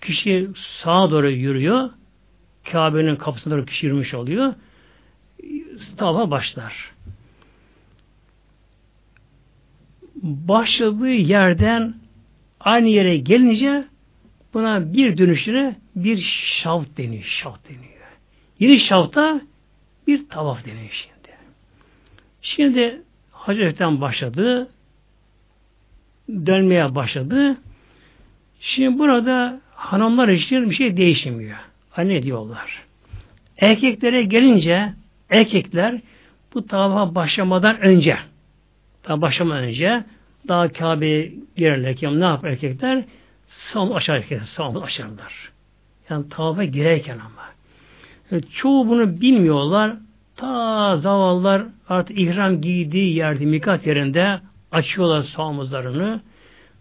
Kişi sağa doğru yürüyor. Kabe'nin kapısına doğru kişi yürümüş oluyor. Tavafa başlar. başladığı yerden aynı yere gelince buna bir dönüşüne bir şavt deniyor. Şavt deniyor. Yeni şavta bir tavaf deniyor şimdi. Şimdi Hacı başladı. Dönmeye başladı. Şimdi burada hanımlar için bir şey değişmiyor. Ne diyorlar? Erkeklere gelince erkekler bu tavafa başlamadan önce daha başlamadan önce daha Kabe'ye girerlerken ne yapar erkekler? Sağımı açar erkekler. Sağımı açarlar. Yani tavafa girerken ama. Yani çoğu bunu bilmiyorlar. Ta zavallar artık ihram giydiği yerde, mikat yerinde açıyorlar sağ omuzlarını.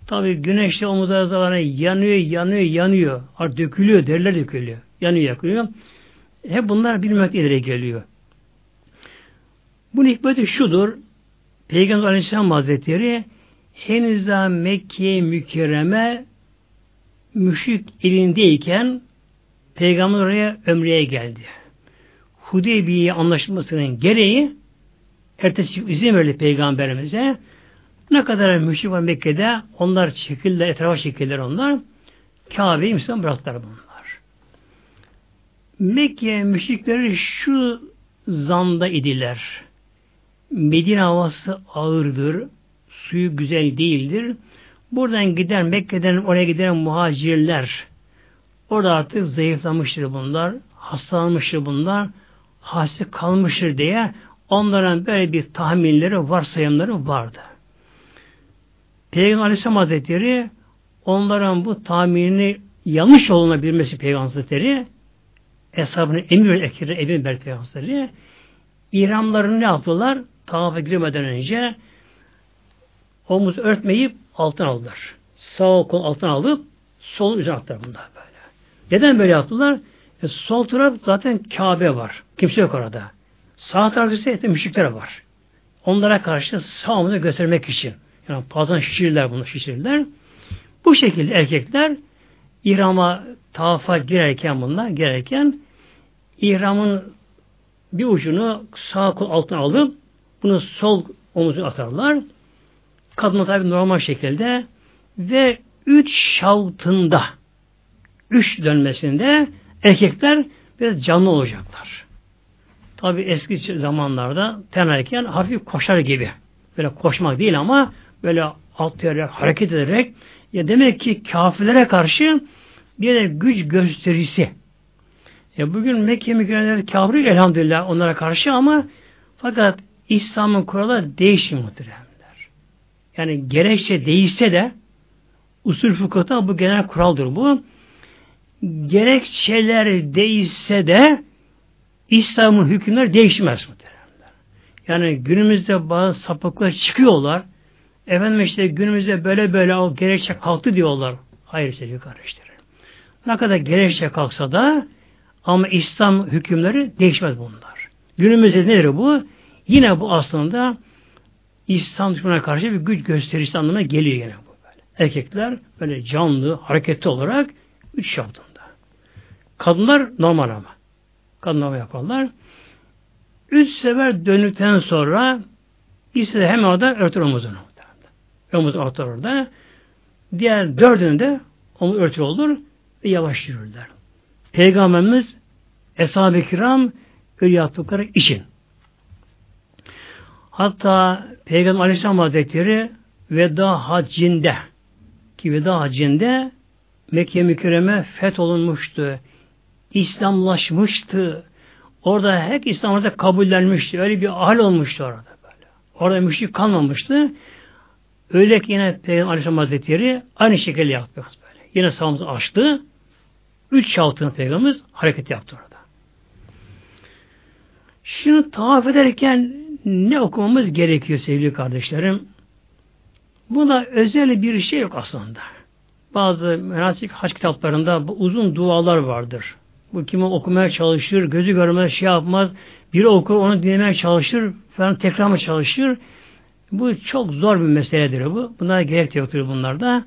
Tabi güneşte omuzlar zamanı yanıyor, yanıyor, yanıyor. Artık dökülüyor, derler dökülüyor. Yanıyor, yakıyor. Hep bunlar bilmek ileri geliyor. Bunun hikmeti şudur. Peygamber Aleyhisselam Hazretleri henüz Mekke mükerreme müşrik elindeyken Peygamber oraya ömreye geldi. Hudeybiye anlaşmasının gereği ertesi izin verdi Peygamberimize. Ne kadar müşrik var Mekke'de onlar çekildiler, etrafa çekildiler onlar. Kabe'yi Müslüman bıraktılar bunlar. Mekke müşrikleri şu zanda idiler. Medine havası ağırdır, suyu güzel değildir. Buradan giden Mekke'den oraya giden muhacirler orada artık zayıflamıştır bunlar, hastalanmıştır bunlar, hasta kalmıştır diye onların böyle bir tahminleri, varsayımları vardı. Peygamber Aleyhisselam Hazretleri onların bu tahminini yanlış olduğuna bilmesi Peygamber Hazretleri hesabını emir ekiri emir Peygamber Hazretleri İhramlarını ne yaptılar? Tavafa girmeden önce omuz örtmeyip altın aldılar. Sağ kol altın alıp sol üzerine attılar bunlar böyle. Neden böyle yaptılar? E, sol taraf zaten Kabe var. Kimse yok orada. Sağ tarafı ise müşrikler var. Onlara karşı sağ göstermek için. Yani bazen şişirirler bunu şişirirler. Bu şekilde erkekler İhrama tavafa girerken bunlar girerken ihramın bir ucunu sağ kol altına alıp Bunu sol omuzuna atarlar. Kadın tabi normal şekilde ve üç şavtında üç dönmesinde erkekler biraz canlı olacaklar. Tabi eski zamanlarda tenayken hafif koşar gibi. Böyle koşmak değil ama böyle atlayarak, hareket ederek ya demek ki kafirlere karşı bir de güç gösterisi. Ya bugün Mekke mükerremede kafir elhamdülillah onlara karşı ama fakat İslam'ın kuralları değişmiyor muhteremler. Yani gerekçe değişse de usul fıkıhta bu genel kuraldır bu. Gerekçeler değişse de İslam'ın hükümleri değişmez muhteremler. Yani günümüzde bazı sapıklar çıkıyorlar. Efendim işte günümüzde böyle böyle o gerekçe kalktı diyorlar. Hayır sevgili kardeşlerim. Ne kadar gerekçe kalksa da ama İslam hükümleri değişmez bunlar. Günümüzde nedir bu? Yine bu aslında İslam düşmanına karşı bir güç gösterisi anlamına geliyor yine bu böyle. Erkekler böyle canlı, hareketli olarak üç yaptığında. Kadınlar normal ama. Kadınlar yaparlar. Üç sefer dönükten sonra ikisi de hem orada örtür omuzunu. Omuz ortar orada. Diğer dördünde omuz örtü olur ve yavaş yürürler. Peygamberimiz Eshab-ı Kiram öyle yaptıkları için. Hatta Peygamber Aleyhisselam Hazretleri veda hacinde ki veda hacinde Mekke mükerreme fetholunmuştu. İslamlaşmıştı. Orada hep İslam orada kabullenmişti. Öyle bir hal olmuştu orada böyle. Orada müşrik kalmamıştı. Öyle ki yine Peygamber Aleyhisselam Hazretleri aynı şekilde yaptı böyle. Yine sağımızı açtı. Üç şaltın Peygamberimiz hareket yaptı orada. Şunu tavaf ederken ne okumamız gerekiyor sevgili kardeşlerim? Buna özel bir şey yok aslında. Bazı menasik haç kitaplarında bu uzun dualar vardır. Bu kimi okumaya çalışır, gözü görmez, şey yapmaz. Biri okur, onu dinlemeye çalışır, falan tekrar mı çalışır. Bu çok zor bir meseledir bu. Buna gerek yoktur bunlarda.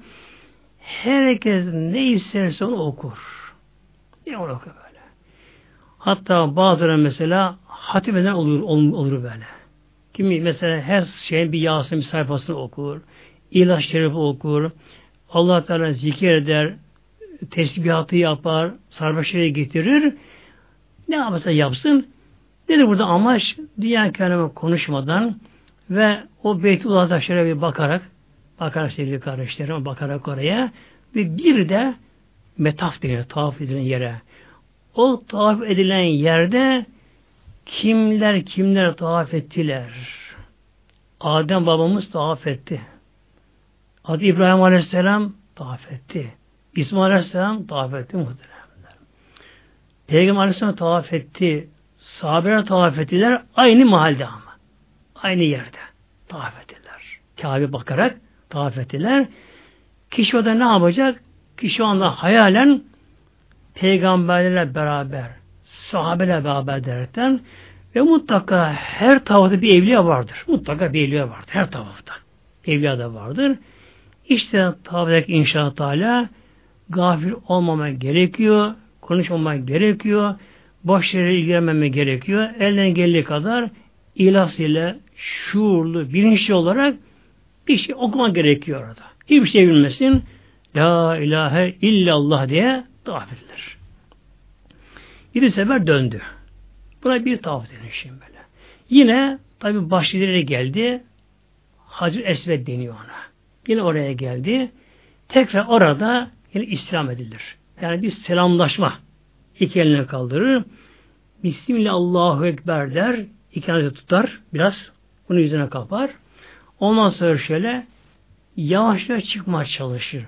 Herkes ne isterse onu okur. Ne onu okur böyle. Hatta bazıları mesela hatim eden olur, olur, olur böyle. Kimi mesela her şeyin bir Yasin sayfasını okur. İlaç şerifi okur. Allah Teala zikir eder. Tesbihatı yapar. Sarbaşları getirir. Ne yaparsa yapsın. Nedir burada amaç? Dünya kelamı konuşmadan ve o Beytullah'da şöyle bir bakarak bakarak sevgili kardeşlerim bakarak oraya ve bir de metaf deniyor tavaf edilen yere. O tavaf edilen yerde kimler kimler tavaf ettiler? Adem babamız tavaf etti. Adı İbrahim Aleyhisselam tavaf etti. İsmail Aleyhisselam tavaf etti muhteremler. Peygamber Aleyhisselam tavaf etti. Sahabeler tavaf ettiler. Aynı mahalde ama. Aynı yerde tavaf ettiler. Kabe bakarak tavaf ettiler. Kişi orada ne yapacak? Kişi o anda hayalen peygamberlerle beraber, sahabeyle beraber derekten ve mutlaka her tavafta bir evliya vardır. Mutlaka bir evliya vardır. Her tavafta. Evliya da vardır. İşte tavaftaki inşallah Teala gafil olmamak gerekiyor. Konuşmamak gerekiyor. Boş yere ilgilenmemek gerekiyor. Elden geldiği kadar ilas ile şuurlu, bilinçli olarak bir şey okumak gerekiyor orada. Hiçbir şey bilmesin. La ilahe illallah diye tavaf edilir. Bir sefer döndü. Buna bir tavaf denir şimdi böyle. Yine tabi başlıları geldi. Hacı Esved deniyor ona. Yine oraya geldi. Tekrar orada yine İslam edilir. Yani bir selamlaşma. İki eline kaldırır. Bismillah Ekber der. İki elini tutar. Biraz bunu yüzüne kapar. Ondan sonra şöyle yavaşça çıkmaya çalışır.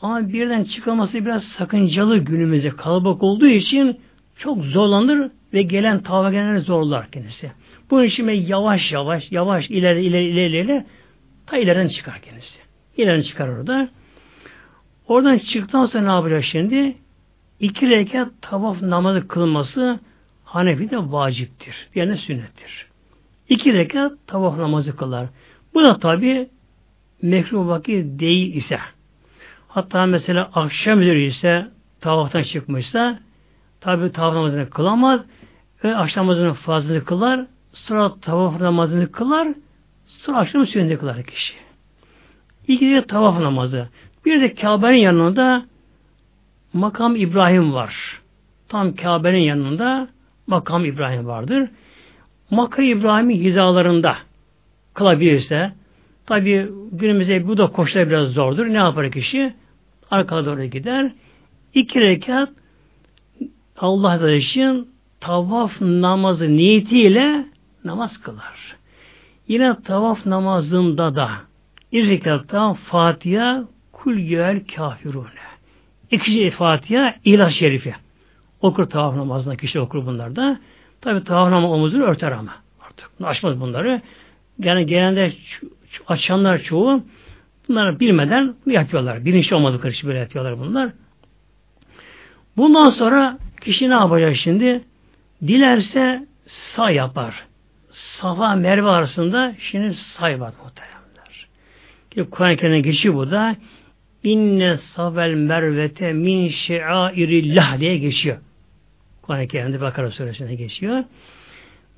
Ama birden çıkaması biraz sakıncalı günümüzde kalabalık olduğu için çok zorlanır ve gelen tavla gelenleri zorlar kendisi. Bunun için yavaş yavaş yavaş ileri ileri ileri ileri ta ileriden çıkar kendisi. İleriden çıkar orada. Oradan çıktıktan sonra ne yapacak şimdi? İki rekat tavaf namazı kılması Hanefi'de vaciptir. Yani sünnettir. İki rekat tavaf namazı kılar. Bu da tabi mekruh vakit değil ise hatta mesela akşam üzeri ise tavaftan çıkmışsa tabi tavaf namazını kılamaz ve akşam namazını fazla kılar sonra tavaf namazını kılar, sonra akşam sünneti kılar kişi. İki de tavaf namazı. Bir de Kabe'nin yanında makam İbrahim var. Tam Kabe'nin yanında makam İbrahim vardır. Makam İbrahim'in hizalarında kılabilirse tabi günümüzde bu da koşular biraz zordur. Ne yapar kişi? Arkaya doğru gider. İki rekat Allah için tavaf namazı niyetiyle namaz kılar. Yine tavaf namazında da bir rekatta Fatiha kul gel kafirune. İkinci Fatiha İhlas Şerifi. Okur tavaf namazında kişi okur bunlar da. Tabi tavaf namazı omuzunu örter ama. Artık açmaz bunları. Yani genelde açanlar çoğu bunları bilmeden yapıyorlar. Bilinçli olmadıkları için böyle yapıyorlar bunlar. Bundan sonra kişi ne yapacak şimdi? Dilerse sağ yapar. Safa Merve arasında şimdi say var muhteremler. Kur'an-ı Kerim'e geçiyor bu da inne savel mervete min şiairillah diye geçiyor. Kur'an-ı Kerim'de Bakara suresinde geçiyor.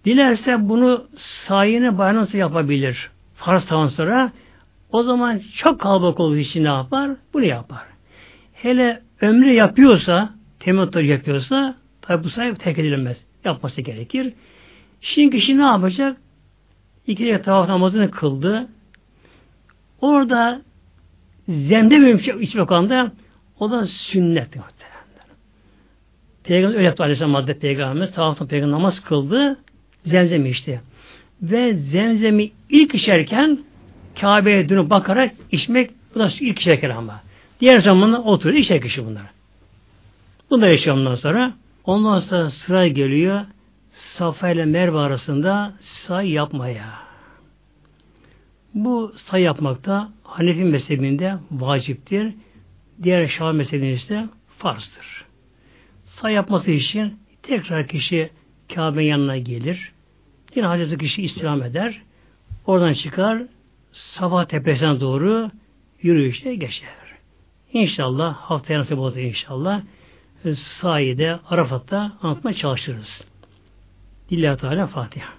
Dilerse bunu sayını bayramsı yapabilir. Farz tamam sonra o zaman çok kalabalık olduğu için ne yapar? Bunu yapar. Hele ömrü yapıyorsa, temettü yapıyorsa tabi bu sayı terk edilmez. Yapması gerekir. Şimdi kişi ne yapacak? İki rekat tavaf namazını kıldı. Orada zemde bir şey içmek anda o da sünnet muhtemelen. Peygamber öyle yaptı Aleyhisselam Hazreti Peygamberimiz. Tavaftan Peygamber namaz kıldı. Zemzem içti. Ve zemzemi ilk içerken Kabe'ye dönüp bakarak içmek bu da ilk içerken ama. Diğer zamanla oturuyor içer kişi bunları. Bunları içiyor ondan sonra. Ondan sonra sıra geliyor Safa ile Merve arasında say yapmaya. Bu say yapmakta Hanefi mezhebinde vaciptir. Diğer Şafii mezhebinde ise farzdır. Say yapması için tekrar kişi Kabe'nin yanına gelir. Yine Hazreti kişi istirham eder. Oradan çıkar Sabah tepesine doğru yürüyüşe geçer. İnşallah haftaya nasip olsa inşallah sayede Arafat'ta anlatmaya çalışırız. Lillahi Teala Fatiha.